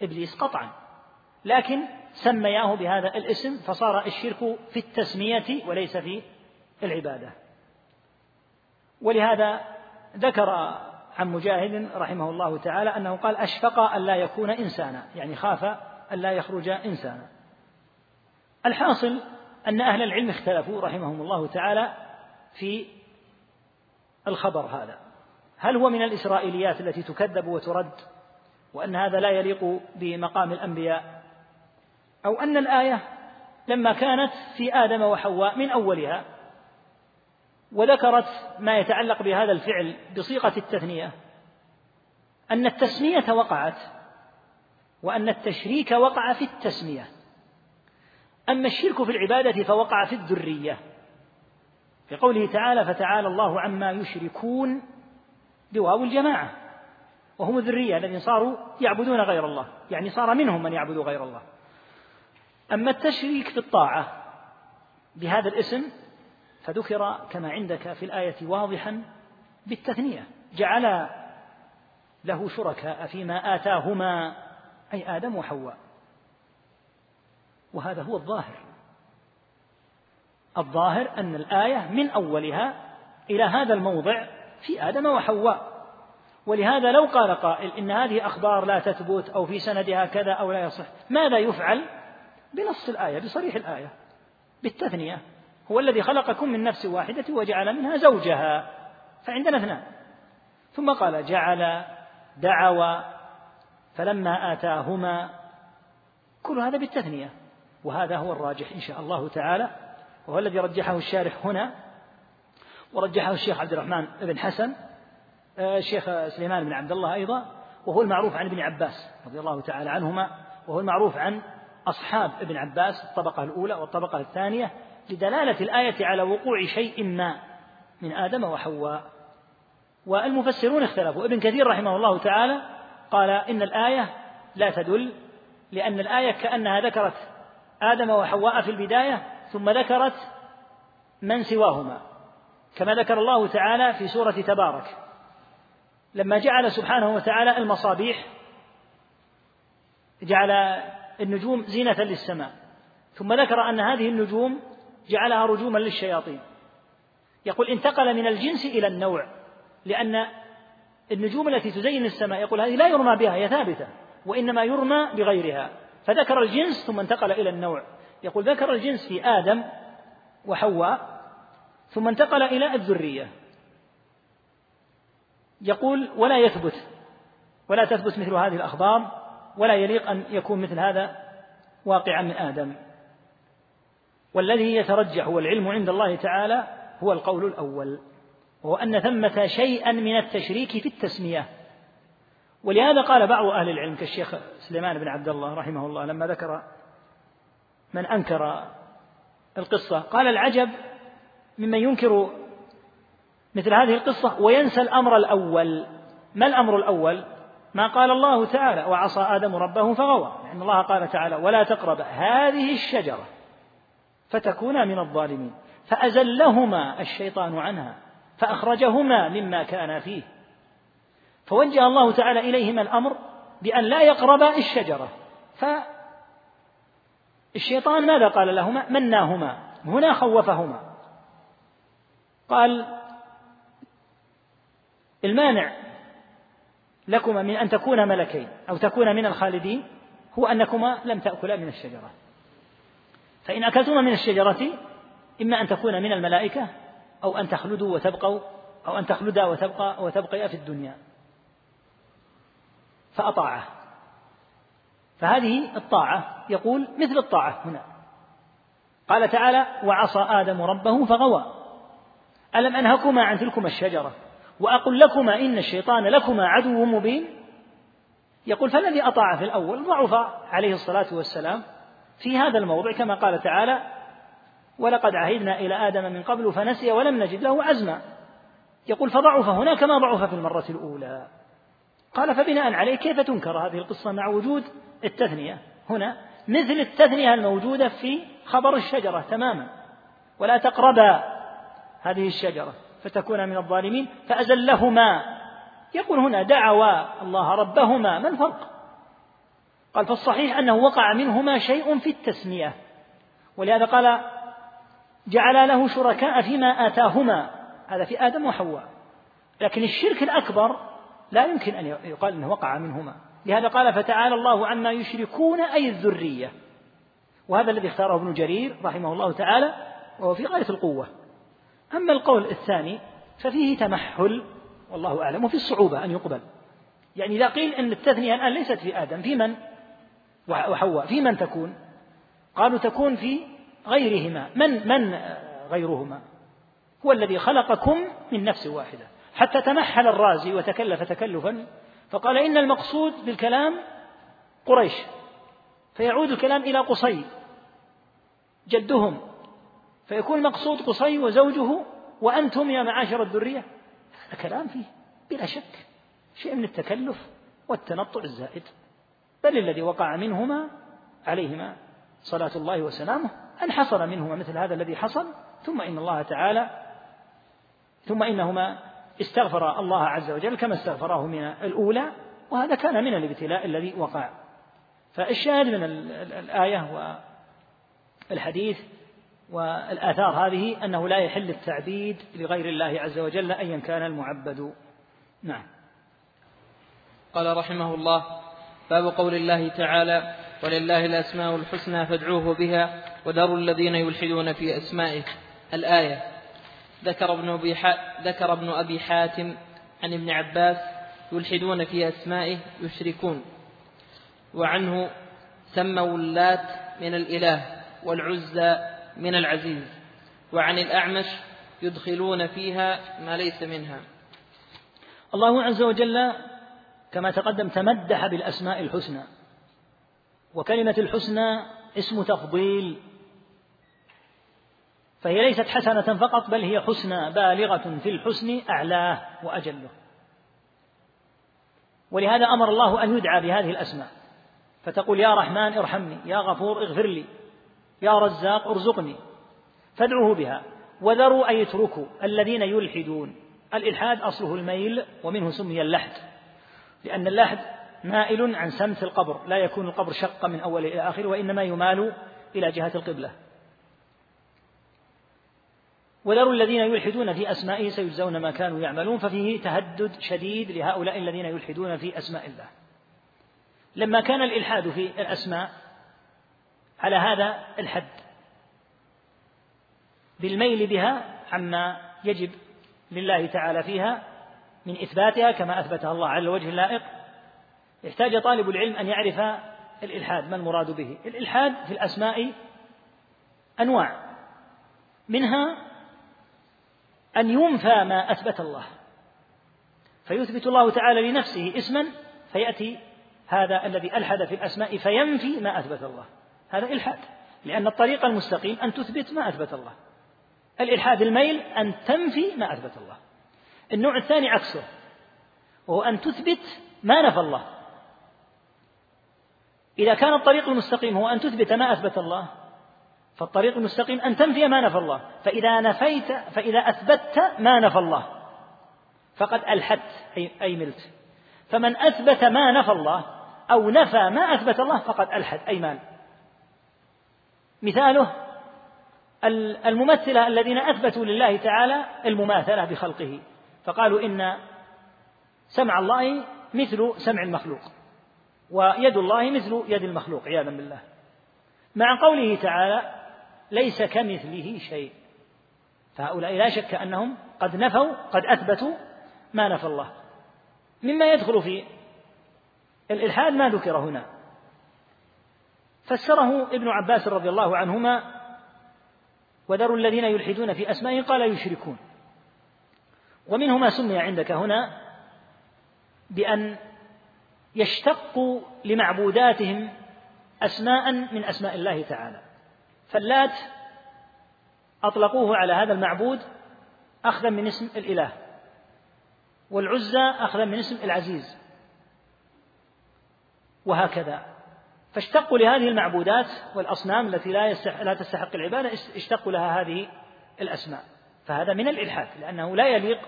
إبليس قطعا. لكن سمياه بهذا الاسم فصار الشرك في التسمية وليس في العبادة. ولهذا ذكر عن مجاهد رحمه الله تعالى أنه قال أشفق أن لا يكون إنسانا يعني خاف أن لا يخرج إنسانا. الحاصل أن أهل العلم اختلفوا رحمهم الله تعالى في الخبر هذا. هل هو من الإسرائيليات التي تكذب وترد؟ وأن هذا لا يليق بمقام الأنبياء. أو أن الآية لما كانت في آدم وحواء من أولها وذكرت ما يتعلق بهذا الفعل بصيغة التثنية أن التسمية وقعت وأن التشريك وقع في التسمية. أما الشرك في العبادة فوقع في الذرية. في قوله تعالى فتعالى الله عما يشركون بواو الجماعة. وهم الذرية الذين صاروا يعبدون غير الله. يعني صار منهم من يعبد غير الله. أما التشريك في الطاعة بهذا الاسم فذكر كما عندك في الآية واضحا بالتثنية. جعل له شركاء فيما آتاهما أي آدم وحواء. وهذا هو الظاهر. الظاهر أن الآية من أولها إلى هذا الموضع في آدم وحواء. ولهذا لو قال قائل إن هذه أخبار لا تثبت أو في سندها كذا أو لا يصح ماذا يفعل؟ بنص الآية بصريح الآية بالتثنية. هو الذي خلقكم من نفس واحدة وجعل منها زوجها. فعندنا اثنان. ثم قال جعل دعوى فلما آتاهما كل هذا بالتثنية. وهذا هو الراجح إن شاء الله تعالى. وهو الذي رجحه الشارح هنا. ورجحه الشيخ عبد الرحمن بن حسن. الشيخ سليمان بن عبد الله أيضا وهو المعروف عن ابن عباس رضي الله تعالى عنهما وهو المعروف عن أصحاب ابن عباس الطبقة الأولى والطبقة الثانية لدلالة الآية على وقوع شيء ما من آدم وحواء. والمفسرون اختلفوا. ابن كثير رحمه الله تعالى قال إن الآية لا تدل لأن الآية كأنها ذكرت آدم وحواء في البداية ثم ذكرت من سواهما كما ذكر الله تعالى في سورة تبارك. لما جعل سبحانه وتعالى المصابيح جعل النجوم زينة للسماء ثم ذكر أن هذه النجوم جعلها رجوما للشياطين. يقول انتقل من الجنس إلى النوع لأن النجوم التي تزين السماء يقول هذه لا يرمى بها هي ثابتة وإنما يرمى بغيرها. فذكر الجنس ثم انتقل إلى النوع. يقول ذكر الجنس في آدم وحواء ثم انتقل إلى الذرية. يقول ولا يثبت ولا تثبت مثل هذه الأخبار ولا يليق أن يكون مثل هذا واقعا من آدم. والذي يترجح والعلم عند الله تعالى هو القول الأول وهو أن ثمة شيئا من التشريك في التسمية. ولهذا قال بعض أهل العلم كالشيخ سليمان بن عبد الله رحمه الله لما ذكر من أنكر القصة قال العجب ممن ينكر مثل هذه القصة وينسى الأمر الأول. ما الأمر الأول؟ ما قال الله تعالى وعصى آدم ربه فغوى. لأن الله قال تعالى ولا تقرب هذه الشجرة فتكونا من الظالمين. فأزلهما الشيطان عنها فأخرجهما مما كانا فيه. فوجه الله تعالى إليهما الأمر بأن لا يقربا الشجرة. فالشيطان ماذا قال لهما؟ مناهما. هنا خوفهما. قال المانع لكما من أن تكونا ملكين أو تكونا من الخالدين هو أنكما لم تأكلا من الشجرة. فإن أكلتما من الشجرة إما أن تكونا من الملائكة أو أن تخلدوا وتبقوا أو أن تخلدا وتبقى وتبقيا في الدنيا. فأطاعه. فهذه الطاعة يقول مثل الطاعة هنا. قال تعالى وعصى آدم ربه فغوى. ألم أنهكما عن تلكما الشجرة؟ وأقل لكما إن الشيطان لكما عدو مبين. يقول فالذي أطاع في الأول ضعف عليه الصلاة والسلام في هذا الموضع كما قال تعالى ولقد عهدنا إلى آدم من قبل فنسي ولم نجد له عزما. يقول فضعف هنا كما ضعف في المرة الأولى. قال فبناء عليه كيف تنكر هذه القصة مع وجود التثنية؟ هنا مثل التثنية الموجودة في خبر الشجرة تماما ولا تقربا هذه الشجرة. فتكون من الظالمين فأزلهما. يقول هنا دعوا الله ربهما. ما الفرق؟ قال فالصحيح أنه وقع منهما شيء في التسمية. ولهذا قال جعل له شركاء فيما آتاهما. هذا في آدم وحواء. لكن الشرك الأكبر لا يمكن أن يقال أنه وقع منهما. لهذا قال فتعالى الله عما يشركون أي الذرية. وهذا الذي اختاره ابن جرير رحمه الله تعالى وهو في غاية القوة. أما القول الثاني ففيه تمحل والله أعلم وفي الصعوبة أن يقبل. يعني إذا قيل أن التثنية الآن ليست في آدم في من؟ وحواء في من تكون؟ قالوا تكون في غيرهما. من من غيرهما؟ هو الذي خلقكم من نفس واحدة. حتى تمحل الرازي وتكلف تكلفا فقال إن المقصود بالكلام قريش فيعود الكلام إلى قصي جدهم. فيكون المقصود قصي وزوجه وأنتم يا معاشر الذرية. هذا كلام فيه بلا شك شيء من التكلف والتنطع الزائد. بل الذي وقع منهما عليهما صلاة الله وسلامه أن حصل منهما مثل هذا الذي حصل. ثم إن الله تعالى ثم إنهما استغفر الله عز وجل كما استغفراه من الأولى وهذا كان من الابتلاء الذي وقع. فالشاهد من الآية والحديث والآثار هذه أنه لا يحل التعبيد لغير الله عز وجل أيا كان المعبد. نعم. قال رحمه الله باب قول الله تعالى ولله الأسماء الحسنى فادعوه بها وذروا الذين يلحدون في أسمائه. الآية ذكر ابن أبي ذكر ابن أبي حاتم عن ابن عباس يلحدون في أسمائه يشركون وعنه سموا اللات من الإله والعزى من العزيز وعن الأعمش يدخلون فيها ما ليس منها. الله عز وجل كما تقدم تمدح بالأسماء الحسنى وكلمة الحسنى اسم تفضيل فهي ليست حسنة فقط بل هي حسنى بالغة في الحسن أعلاه وأجله. ولهذا أمر الله أن يدعى بهذه الأسماء فتقول يا رحمن ارحمني يا غفور اغفر لي يا رزاق ارزقني. فادعوه بها. وذروا أن يتركوا الذين يلحدون. الإلحاد أصله الميل ومنه سمي اللحد. لأن اللحد مائل عن سمت القبر. لا يكون القبر شق من أول إلى آخر وإنما يمال إلى جهة القبلة. وذروا الذين يلحدون في أسمائه سيجزون ما كانوا يعملون. ففيه تهدد شديد لهؤلاء الذين يلحدون في أسماء الله. لما كان الإلحاد في الأسماء على هذا الحد. بالميل بها عما يجب لله تعالى فيها من إثباتها كما أثبتها الله على الوجه اللائق. يحتاج طالب العلم أن يعرف الإلحاد ما المراد به؟ الإلحاد في الأسماء أنواع. منها أن ينفى ما أثبت الله. فيثبت الله تعالى لنفسه اسما فيأتي هذا الذي ألحد في الأسماء فينفي ما أثبت الله. هذا إلحاد لأن الطريق المستقيم أن تثبت ما أثبت الله. الإلحاد الميل أن تنفي ما أثبت الله. النوع الثاني عكسه وهو أن تثبت ما نفى الله. إذا كان الطريق المستقيم هو أن تثبت ما أثبت الله فالطريق المستقيم أن تنفي ما نفى الله. فإذا نفيت فإذا أثبتت ما نفى الله فقد ألحدت أي ملت. فمن أثبت ما نفى الله أو نفى ما أثبت الله فقد ألحد أي مال. مثاله الممثلة الذين أثبتوا لله تعالى المماثلة بخلقه. فقالوا إن سمع الله مثل سمع المخلوق ويد الله مثل يد المخلوق عياذا بالله. مع قوله تعالى ليس كمثله شيء. فهؤلاء لا شك أنهم قد نفوا قد أثبتوا ما نفى الله. مما يدخل في الإلحاد ما ذكر هنا. فسره ابن عباس رضي الله عنهما وذروا الذين يلحدون في أسمائه قال يشركون. ومنه ما سمي عندك هنا بأن يشتقوا لمعبوداتهم أسماء من أسماء الله تعالى. فاللات أطلقوه على هذا المعبود أخذا من اسم الإله والعزى أخذا من اسم العزيز وهكذا. فاشتقوا لهذه المعبودات والأصنام التي لا, لا تستحق العبادة اشتقوا لها هذه الأسماء. فهذا من الإلحاد لأنه لا يليق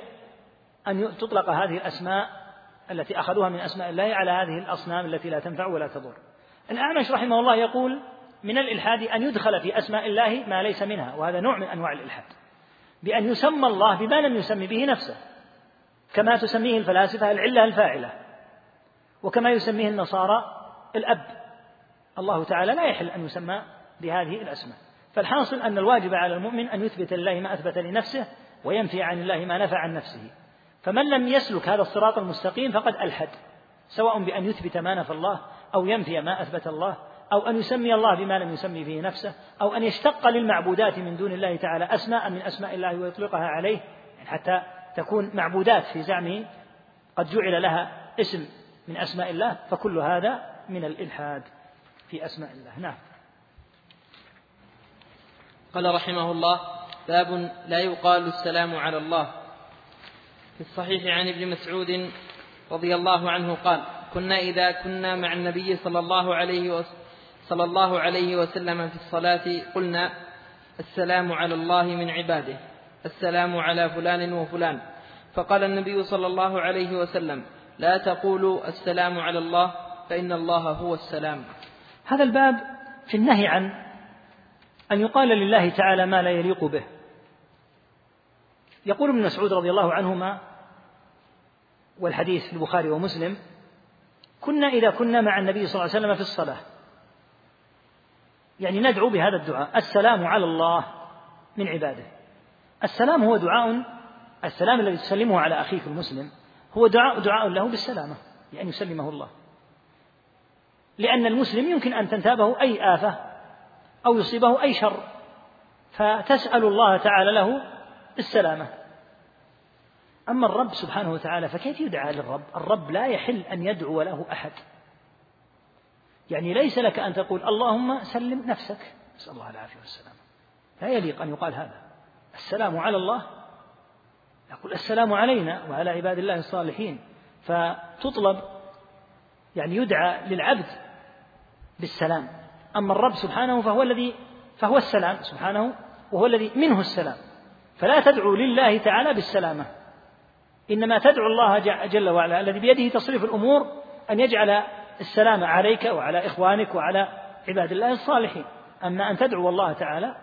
أن تطلق هذه الأسماء التي أخذوها من أسماء الله على هذه الأصنام التي لا تنفع ولا تضر. الأعمش رحمه الله يقول من الإلحاد أن يدخل في أسماء الله ما ليس منها وهذا نوع من أنواع الإلحاد. بأن يسمى الله بما لم يسمي به نفسه كما تسميه الفلاسفة العلة الفاعلة وكما يسميه النصارى الأب. الله تعالى لا يحل أن يسمى بهذه الأسماء. فالحاصل أن الواجب على المؤمن أن يثبت لله ما أثبت لنفسه وينفي عن الله ما نفى عن نفسه. فمن لم يسلك هذا الصراط المستقيم فقد ألحد سواء بأن يثبت ما نفى الله أو ينفي ما أثبت الله أو أن يسمي الله بما لم يسمي به نفسه أو أن يشتق للمعبودات من دون الله تعالى أسماء من أسماء الله ويطلقها عليه يعني حتى تكون معبودات في زعمه قد جعل لها اسم من أسماء الله فكل هذا من الإلحاد. في أسماء الله. نعم. قال رحمه الله باب لا يقال السلام على الله. في الصحيح عن ابن مسعود رضي الله عنه قال كنا إذا كنا مع النبي صلى الله عليه وسلم صلى الله عليه وسلم في الصلاة قلنا السلام على الله من عباده السلام على فلان وفلان. فقال النبي صلى الله عليه وسلم لا تقولوا السلام على الله فإن الله هو السلام. هذا الباب في النهي عن أن يقال لله تعالى ما لا يليق به. يقول ابن مسعود رضي الله عنهما والحديث في البخاري ومسلم كنا إذا كنا مع النبي صلى الله عليه وسلم في الصلاة. يعني ندعو بهذا الدعاء السلام على الله من عباده. السلام هو دعاء السلام الذي تسلمه على أخيك المسلم هو دعاء دعاء له بالسلامة لأن يسلمه الله. لأن المسلم يمكن أن تنتابه أي آفة أو يصيبه أي شر فتسأل الله تعالى له السلامة. أما الرب سبحانه وتعالى فكيف يدعى للرب؟ الرب لا يحل أن يدعو له أحد. يعني ليس لك أن تقول اللهم سلم نفسك. نسأل الله العافية والسلامة. لا يليق أن يقال هذا. السلام على الله. يقول السلام علينا وعلى عباد الله الصالحين. فتطلب يعني يدعى للعبد بالسلام. أما الرب سبحانه فهو الذي فهو السلام سبحانه وهو الذي منه السلام. فلا تدعو لله تعالى بالسلامة. إنما تدعو الله جل وعلا الذي بيده تصريف الأمور أن يجعل السلام عليك وعلى إخوانك وعلى عباد الله الصالحين. أما أن تدعو الله تعالى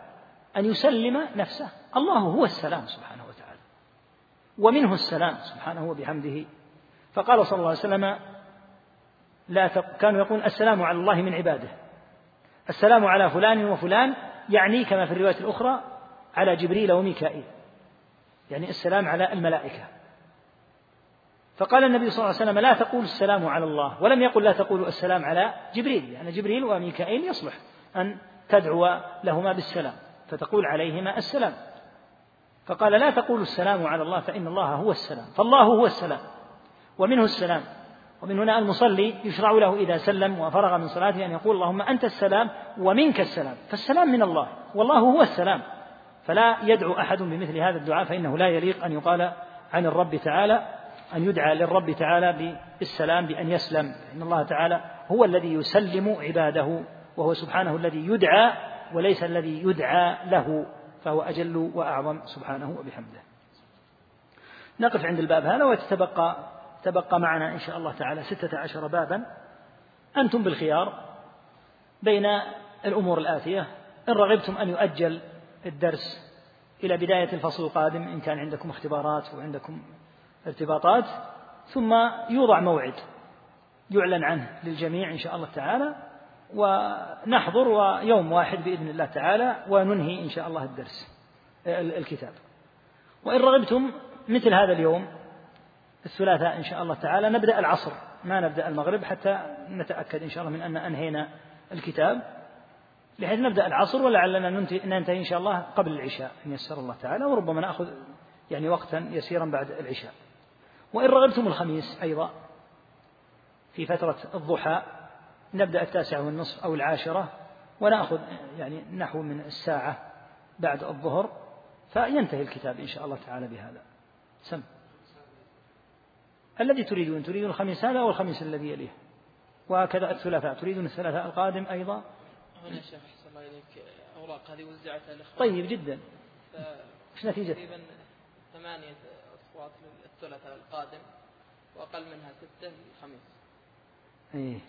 أن يسلم نفسه. الله هو السلام سبحانه وتعالى. ومنه السلام سبحانه وبحمده. فقال صلى الله عليه وسلم لا تق... كانوا يقول السلام على الله من عباده. السلام على فلان وفلان يعني كما في الرواية الأخرى على جبريل وميكائيل. يعني السلام على الملائكة. فقال النبي صلى الله عليه وسلم لا تقول السلام على الله ولم يقل لا تقولوا السلام على جبريل. يعني جبريل وميكائيل يصلح أن تدعو لهما بالسلام فتقول عليهما السلام. فقال لا تقولوا السلام على الله فإن الله هو السلام. فالله هو السلام ومنه السلام. ومن هنا المصلي يشرع له إذا سلم وفرغ من صلاته أن يقول اللهم أنت السلام ومنك السلام فالسلام من الله والله هو السلام فلا يدعو أحد بمثل هذا الدعاء فإنه لا يليق أن يقال عن الرب تعالى أن يدعى للرب تعالى بالسلام بأن يسلم إن الله تعالى هو الذي يسلم عباده وهو سبحانه الذي يدعى وليس الذي يدعى له فهو أجل وأعظم سبحانه وبحمده. نقف عند الباب هذا وتتبقى تبقى معنا إن شاء الله تعالى ستة عشر بابا. أنتم بالخيار بين الأمور الآتية. إن رغبتم أن يؤجل الدرس إلى بداية الفصل القادم إن كان عندكم اختبارات وعندكم ارتباطات ثم يوضع موعد يعلن عنه للجميع إن شاء الله تعالى ونحضر ويوم واحد بإذن الله تعالى وننهي إن شاء الله الدرس الكتاب. وإن رغبتم مثل هذا اليوم الثلاثاء إن شاء الله تعالى. نبدأ العصر ما نبدأ المغرب حتى نتأكد إن شاء الله من أن أنهينا الكتاب. بحيث نبدأ العصر ولعلنا ننتهي إن شاء الله قبل العشاء إن يسر الله تعالى وربما نأخذ يعني وقتا يسيرا بعد العشاء. وإن رغبتم الخميس أيضا في فترة الضحى نبدأ التاسعة والنصف أو العاشرة ونأخذ يعني نحو من الساعة بعد الظهر فينتهي الكتاب إن شاء الله تعالى بهذا. سم. الذي تريدون تريدون الخميس هذا أو الخميس الذي يليه؟ وهكذا الثلاثاء تريدون الثلاثاء القادم أيضا؟ هنا شيخ الله إليك أوراق هذه وزعتها الإخوان طيب جدا. إيش نتيجة؟ تقريبا ثمانية أصوات للثلاثاء القادم وأقل منها ستة للخميس. إيه.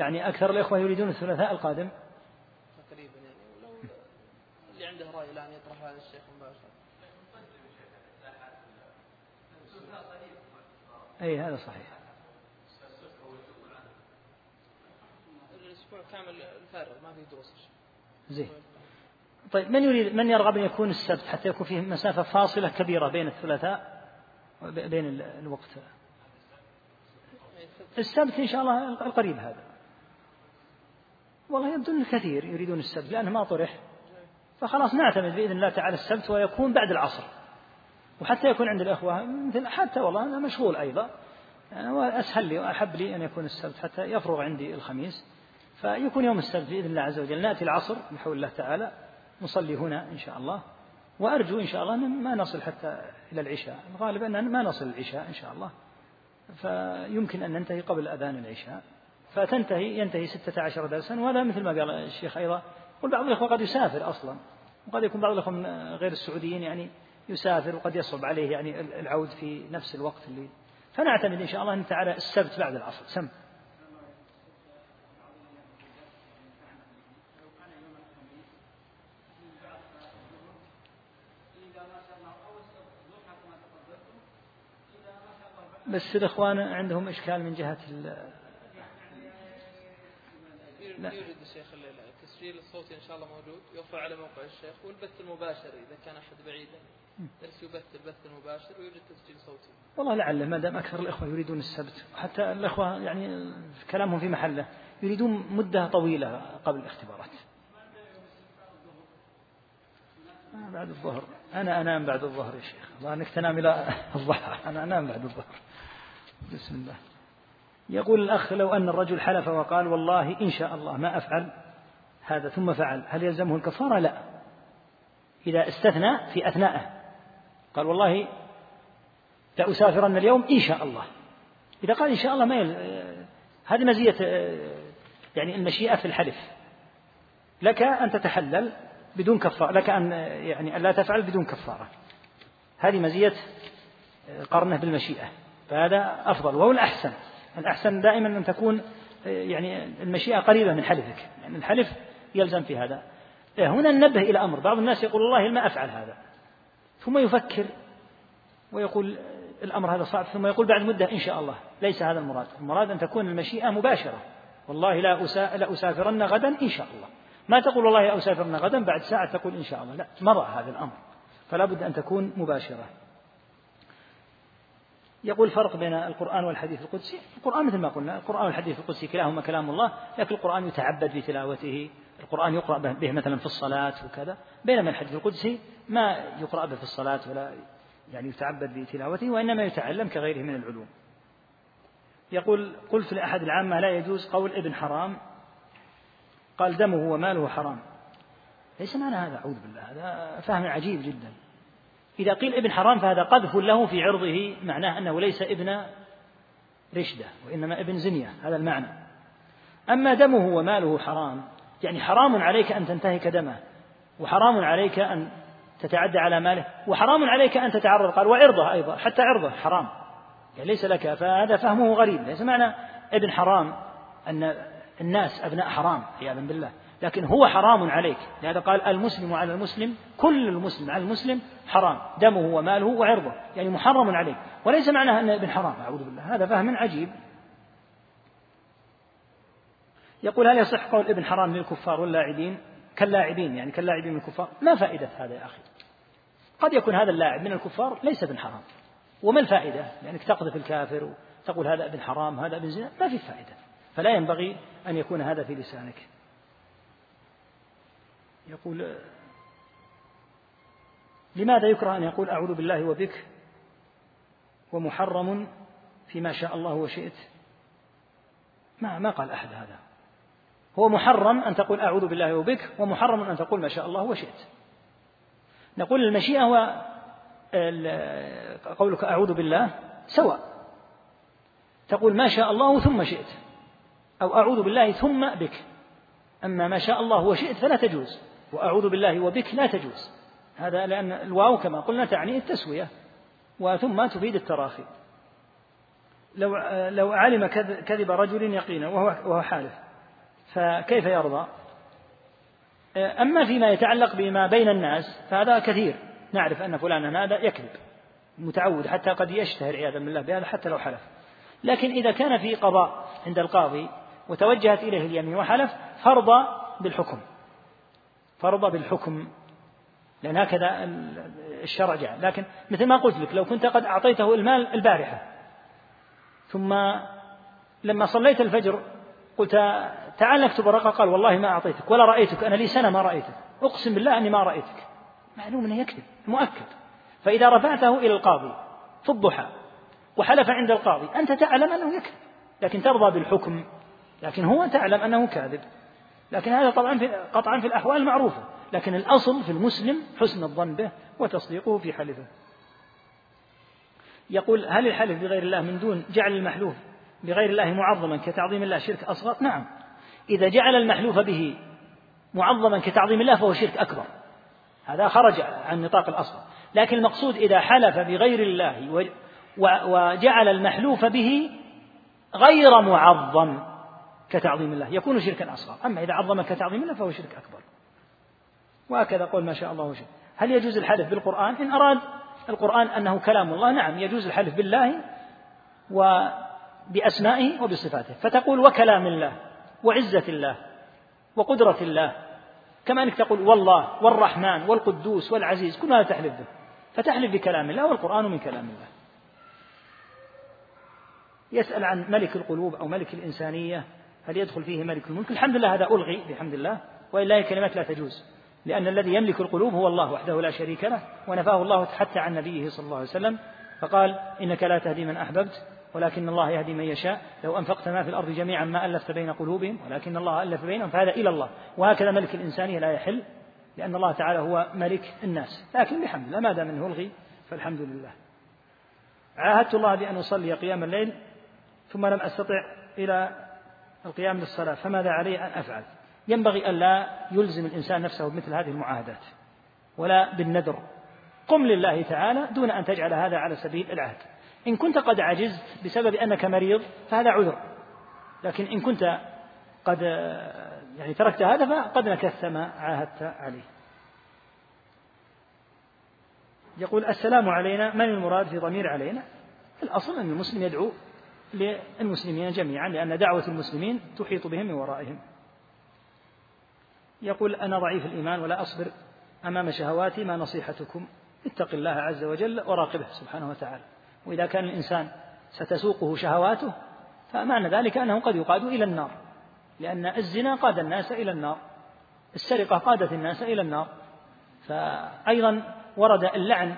يعني أكثر الإخوة يريدون الثلاثاء القادم؟ تقريبا يعني ولو اللي عنده رأي الآن يطرح هذا الشيخ مباشرة. أي هذا صحيح. الأسبوع كامل الفارغ ما في دروس. زين. طيب من يريد من يرغب أن يكون السبت حتى يكون فيه مسافة فاصلة كبيرة بين الثلاثاء وبين الوقت؟ السبت إن شاء الله القريب هذا. والله يبدو أن كثير يريدون السبت لأنه ما طرح. فخلاص نعتمد بإذن الله تعالى السبت ويكون بعد العصر. وحتى يكون عند الإخوة مثل حتى والله أنا مشغول أيضا. وأسهل لي وأحب لي أن يكون السبت حتى يفرغ عندي الخميس. فيكون يوم السبت بإذن الله عز وجل. نأتي العصر بحول الله تعالى نصلي هنا إن شاء الله. وأرجو إن شاء الله أن ما نصل حتى إلى العشاء. الغالب أن ما نصل العشاء إن شاء الله. فيمكن أن ننتهي قبل أذان العشاء. فتنتهي ينتهي ستة عشر درسا وهذا مثل ما قال الشيخ أيضا. قل بعض الإخوة قد يسافر أصلا. وقد يكون بعض الإخوة غير السعوديين يعني يسافر وقد يصعب عليه يعني العود في نفس الوقت اللي فنعتمد إن شاء الله أن تعالى السبت بعد العصر. سم. بس الإخوان عندهم إشكال من جهة ال لا. يوجد الشيخ التسجيل الصوتي إن شاء الله موجود يرفع على موقع الشيخ والبث المباشر إذا كان أحد بعيدا. درس يبث البث المباشر ويوجد تسجيل صوتي. والله لعل ما دام أكثر الإخوة يريدون السبت حتى الإخوة يعني كلامهم في محله يريدون مدة طويلة قبل الاختبارات. بعد الظهر. أنا أنام بعد الظهر يا شيخ. الله أنك تنام إلى الضحى أنا أنام بعد الظهر. بسم الله. يقول الأخ لو أن الرجل حلف وقال والله إن شاء الله ما أفعل هذا ثم فعل هل يلزمه الكفارة؟ لا. إذا استثنى في أثنائه قال والله لأسافرن اليوم إن شاء الله. إذا قال إن شاء الله ما يل... هذه مزية يعني المشيئة في الحلف. لك أن تتحلل بدون كفارة لك أن يعني أن لا تفعل بدون كفارة. هذه مزية قرنه بالمشيئة. فهذا أفضل. وهو الأحسن. الأحسن دائما أن تكون يعني المشيئة قريبة من حلفك. يعني الحلف يلزم في هذا. هنا ننبه إلى أمر. بعض الناس يقول والله ما أفعل هذا. ثم يفكر ويقول الأمر هذا صعب ثم يقول بعد مدة إن شاء الله ليس هذا المراد المراد أن تكون المشيئة مباشرة. والله لا أسافرن غدا إن شاء الله. ما تقول والله أسافرن غدا بعد ساعة تقول إن شاء الله لا مضى هذا الأمر. فلا بد أن تكون مباشرة. يقول فرق بين القرآن والحديث القدسي. القرآن مثل ما قلنا القرآن والحديث القدسي كلاهما كلام الله لكن القرآن يتعبد بتلاوته القرآن يقرأ به مثلا في الصلاة وكذا بينما الحديث القدسي ما يقرأ به في الصلاة ولا يعني يتعبد بتلاوته وإنما يتعلم كغيره من العلوم. يقول قلت لأحد العامة لا يجوز قول ابن حرام؟ قال دمه وماله حرام. ليس معنى هذا أعوذ بالله هذا فهم عجيب جدا. إذا قيل ابن حرام فهذا قذف له في عرضه معناه أنه ليس ابن رشدة وإنما ابن زنية هذا المعنى. أما دمه وماله حرام يعني حرام عليك أن تنتهك دمه وحرام عليك أن تتعدى على ماله وحرام عليك أن تتعرض قال وعرضه أيضا حتى عرضه حرام. يعني ليس لك فهذا فهمه غريب ليس معنى ابن حرام أن الناس أبناء حرام عياذا بالله. لكن هو حرام عليك لهذا قال المسلم على المسلم كل المسلم على المسلم حرام دمه وماله وعرضه يعني محرم عليك. وليس معناه أن ابن حرام أعوذ بالله. هذا فهم عجيب. يقول هل يصح قول ابن حرام للكفار واللاعبين؟ كاللاعبين يعني كاللاعبين من الكفار. ما فائدة هذا يا أخي؟ قد يكون هذا اللاعب من الكفار ليس ابن حرام. وما الفائدة؟ لأنك تقذف الكافر وتقول هذا ابن حرام هذا ابن زنا. ما في فائدة. فلا ينبغي أن يكون هذا في لسانك. يقول لماذا يكره أن يقول أعوذ بالله وبك؟ ومحرم فيما شاء الله وشئت. ما ما قال أحد هذا. هو محرم أن تقول أعوذ بالله وبك ومحرم أن تقول ما شاء الله وشئت. نقول المشيئة هو قولك أعوذ بالله سواء. تقول ما شاء الله ثم شئت أو أعوذ بالله ثم بك. أما ما شاء الله وشئت فلا تجوز وأعوذ بالله وبك لا تجوز. هذا لأن الواو كما قلنا تعني التسوية وثم تفيد التراخي. لو لو علم كذب رجل يقينا وهو وهو حالف. فكيف يرضى؟ أما فيما يتعلق بما بين الناس فهذا كثير. نعرف أن فلانا هذا يكذب متعود حتى قد يشتهر عياذا بالله بهذا حتى لو حلف. لكن إذا كان في قضاء عند القاضي وتوجهت إليه اليمين وحلف فرض بالحكم. فرض بالحكم. لأن هكذا الشرع جاء. لكن مثل ما قلت لك لو كنت قد أعطيته المال البارحة ثم لما صليت الفجر قلت تعال نكتب الرقم قال والله ما أعطيتك ولا رأيتك أنا لي سنة ما رأيتك. أقسم بالله أني ما رأيتك. معلوم أنه يكذب مؤكد. فإذا رفعته إلى القاضي في الضحى وحلف عند القاضي أنت تعلم أنه يكذب لكن ترضى بالحكم لكن هو تعلم أنه كاذب. لكن هذا طبعا في قطعا في الأحوال المعروفة لكن الأصل في المسلم حسن الظن به وتصديقه في حلفه. يقول هل الحلف بغير الله من دون جعل المحلوف بغير الله معظما كتعظيم الله شرك أصغر؟ نعم. إذا جعل المحلوف به معظما كتعظيم الله فهو شرك أكبر. هذا خرج عن نطاق الأصغر لكن المقصود إذا حلف بغير الله وجعل المحلوف به غير معظم كتعظيم الله يكون شركا أصغر. أما إذا عظم كتعظيم الله فهو شرك أكبر. وهكذا قول ما شاء الله وشاء. هل يجوز الحلف بالقرآن؟ إن أراد القرآن أنه كلام الله نعم يجوز الحلف بالله وبأسمائه وبصفاته. فتقول وكلام الله. وعزة الله وقدرة الله. كما أنك تقول والله والرحمن والقدوس والعزيز كل هذا تحلف به. فتحلف بكلام الله والقرآن من كلام الله. يسأل عن ملك القلوب أو ملك الإنسانية هل يدخل فيه ملك الملك؟ الحمد لله هذا ألغي بحمد الله وإلا هي كلمات لا تجوز. لأن الذي يملك القلوب هو الله وحده لا شريك له. ونفاه الله حتى عن نبيه صلى الله عليه وسلم. فقال إنك لا تهدي من أحببت. ولكن الله يهدي من يشاء. لو أنفقت ما في الأرض جميعا ما ألفت بين قلوبهم ولكن الله ألف بينهم فهذا إلى الله. وهكذا ملك الإنسانية لا يحل لأن الله تعالى هو ملك الناس. لكن بحمد الله ما دام منه ألغي فالحمد لله. عاهدت الله بأن أصلي قيام الليل ثم لم أستطع إلى القيام للصلاة فماذا علي أن أفعل؟ ينبغي أن لا يلزم الإنسان نفسه بمثل هذه المعاهدات ولا بالنذر. قم لله تعالى دون أن تجعل هذا على سبيل العهد. إن كنت قد عجزت بسبب أنك مريض فهذا عذر. لكن إن كنت قد يعني تركت هذا فقد نكثت ما عاهدت عليه. يقول السلام علينا من المراد في ضمير علينا؟ الأصل أن المسلم يدعو للمسلمين جميعا لأن دعوة المسلمين تحيط بهم من ورائهم. يقول أنا ضعيف الإيمان ولا أصبر أمام شهواتي ما نصيحتكم؟ اتق الله عز وجل وراقبه سبحانه وتعالى. وإذا كان الإنسان ستسوقه شهواته فمعنى ذلك أنه قد يقاد إلى النار لأن الزنا قاد الناس إلى النار السرقة قادت الناس إلى النار. فأيضا ورد اللعن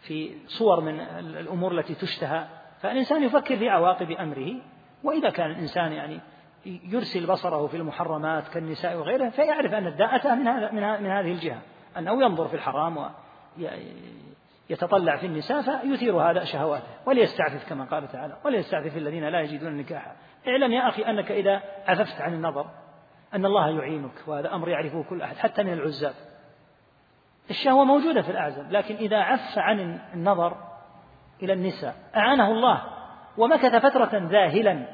في صور من الأمور التي تشتهى فالإنسان يفكر في عواقب أمره. وإذا كان الإنسان يعني يرسل بصره في المحرمات كالنساء وغيرها فيعرف أن الداء أتى من, هذا من, من هذه الجهة أنه ينظر في الحرام يتطلع في النساء فيثير هذا شهواته وليستعفف كما قال تعالى وليستعفف الذين لا يجدون نكاحا. اعلم يا أخي أنك إذا عففت عن النظر أن الله يعينك وهذا أمر يعرفه كل أحد حتى من العزاب. الشهوة موجودة في الأعزاب لكن إذا عف عن النظر إلى النساء أعانه الله ومكث فترة ذاهلا.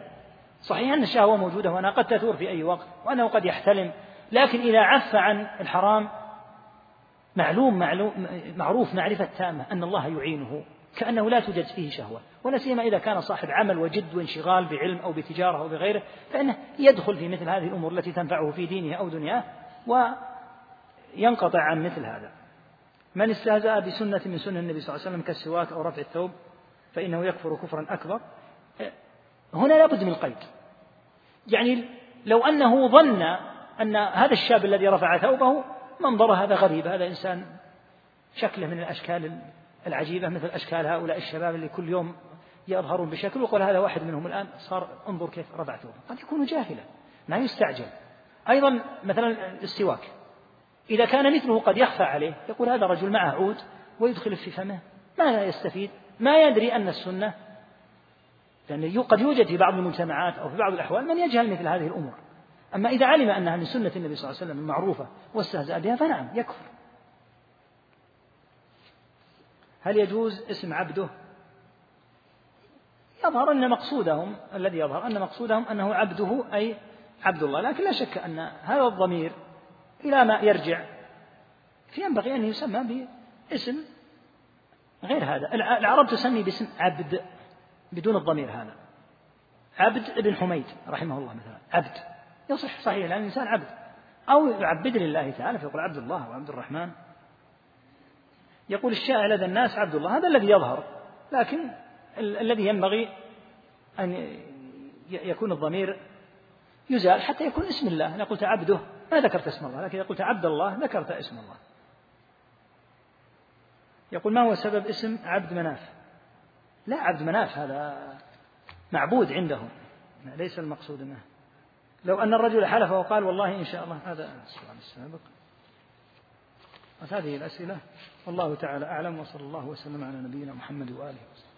صحيح أن الشهوة موجودة وأنها قد تثور في أي وقت وأنه قد يحتلم لكن إذا عف عن الحرام معلوم, معلوم معروف معرفة تامة أن الله يعينه كأنه لا توجد فيه شهوة ولا سيما إذا كان صاحب عمل وجد وانشغال بعلم أو بتجارة أو بغيره فإنه يدخل في مثل هذه الأمور التي تنفعه في دينه أو دنياه وينقطع عن مثل هذا. من استهزأ بسنة من سنن النبي صلى الله عليه وسلم كالسواك أو رفع الثوب فإنه يكفر كفرا أكبر. هنا لابد من قيد يعني لو أنه ظن أن هذا الشاب الذي رفع ثوبه منظر هذا غريب هذا إنسان شكله من الأشكال العجيبة مثل أشكال هؤلاء الشباب اللي كل يوم يظهرون بشكل ويقول هذا واحد منهم الآن صار انظر كيف ثوبه قد يكون جاهلا ما يستعجل. أيضا مثلا السواك إذا كان مثله قد يخفى عليه يقول هذا رجل معه عود ويدخل في فمه ما يستفيد ما يدري أن السنة لأن قد يوجد في بعض المجتمعات أو في بعض الأحوال من يجهل مثل هذه الأمور. أما إذا علم أنها من سنة النبي صلى الله عليه وسلم المعروفة واستهزأ بها فنعم يكفر. هل يجوز اسم عبده؟ يظهر أن مقصودهم الذي يظهر أن مقصودهم أنه عبده أي عبد الله لكن لا شك أن هذا الضمير إلى ما يرجع فينبغي أن يسمى باسم غير هذا. العرب تسمي باسم عبد بدون الضمير هذا. عبد ابن حميد رحمه الله مثلا عبد. يصح صحيح لأن الإنسان عبد. أو يعبد لله تعالى فيقول عبد الله وعبد الرحمن. يقول الشائع لدى الناس عبد الله هذا الذي يظهر. لكن الذي ينبغي أن يكون الضمير يزال حتى يكون اسم الله. أنا قلت عبده ما ذكرت اسم الله لكن إذا قلت عبد الله ذكرت اسم الله. يقول ما هو سبب اسم عبد مناف؟ لا عبد مناف هذا معبود عندهم. ليس المقصود منه. لو أن الرجل حلف وقال والله إن شاء الله هذا السؤال السابق. هذه الأسئلة والله تعالى أعلم وصلى الله وسلم على نبينا محمد وآله وسلم.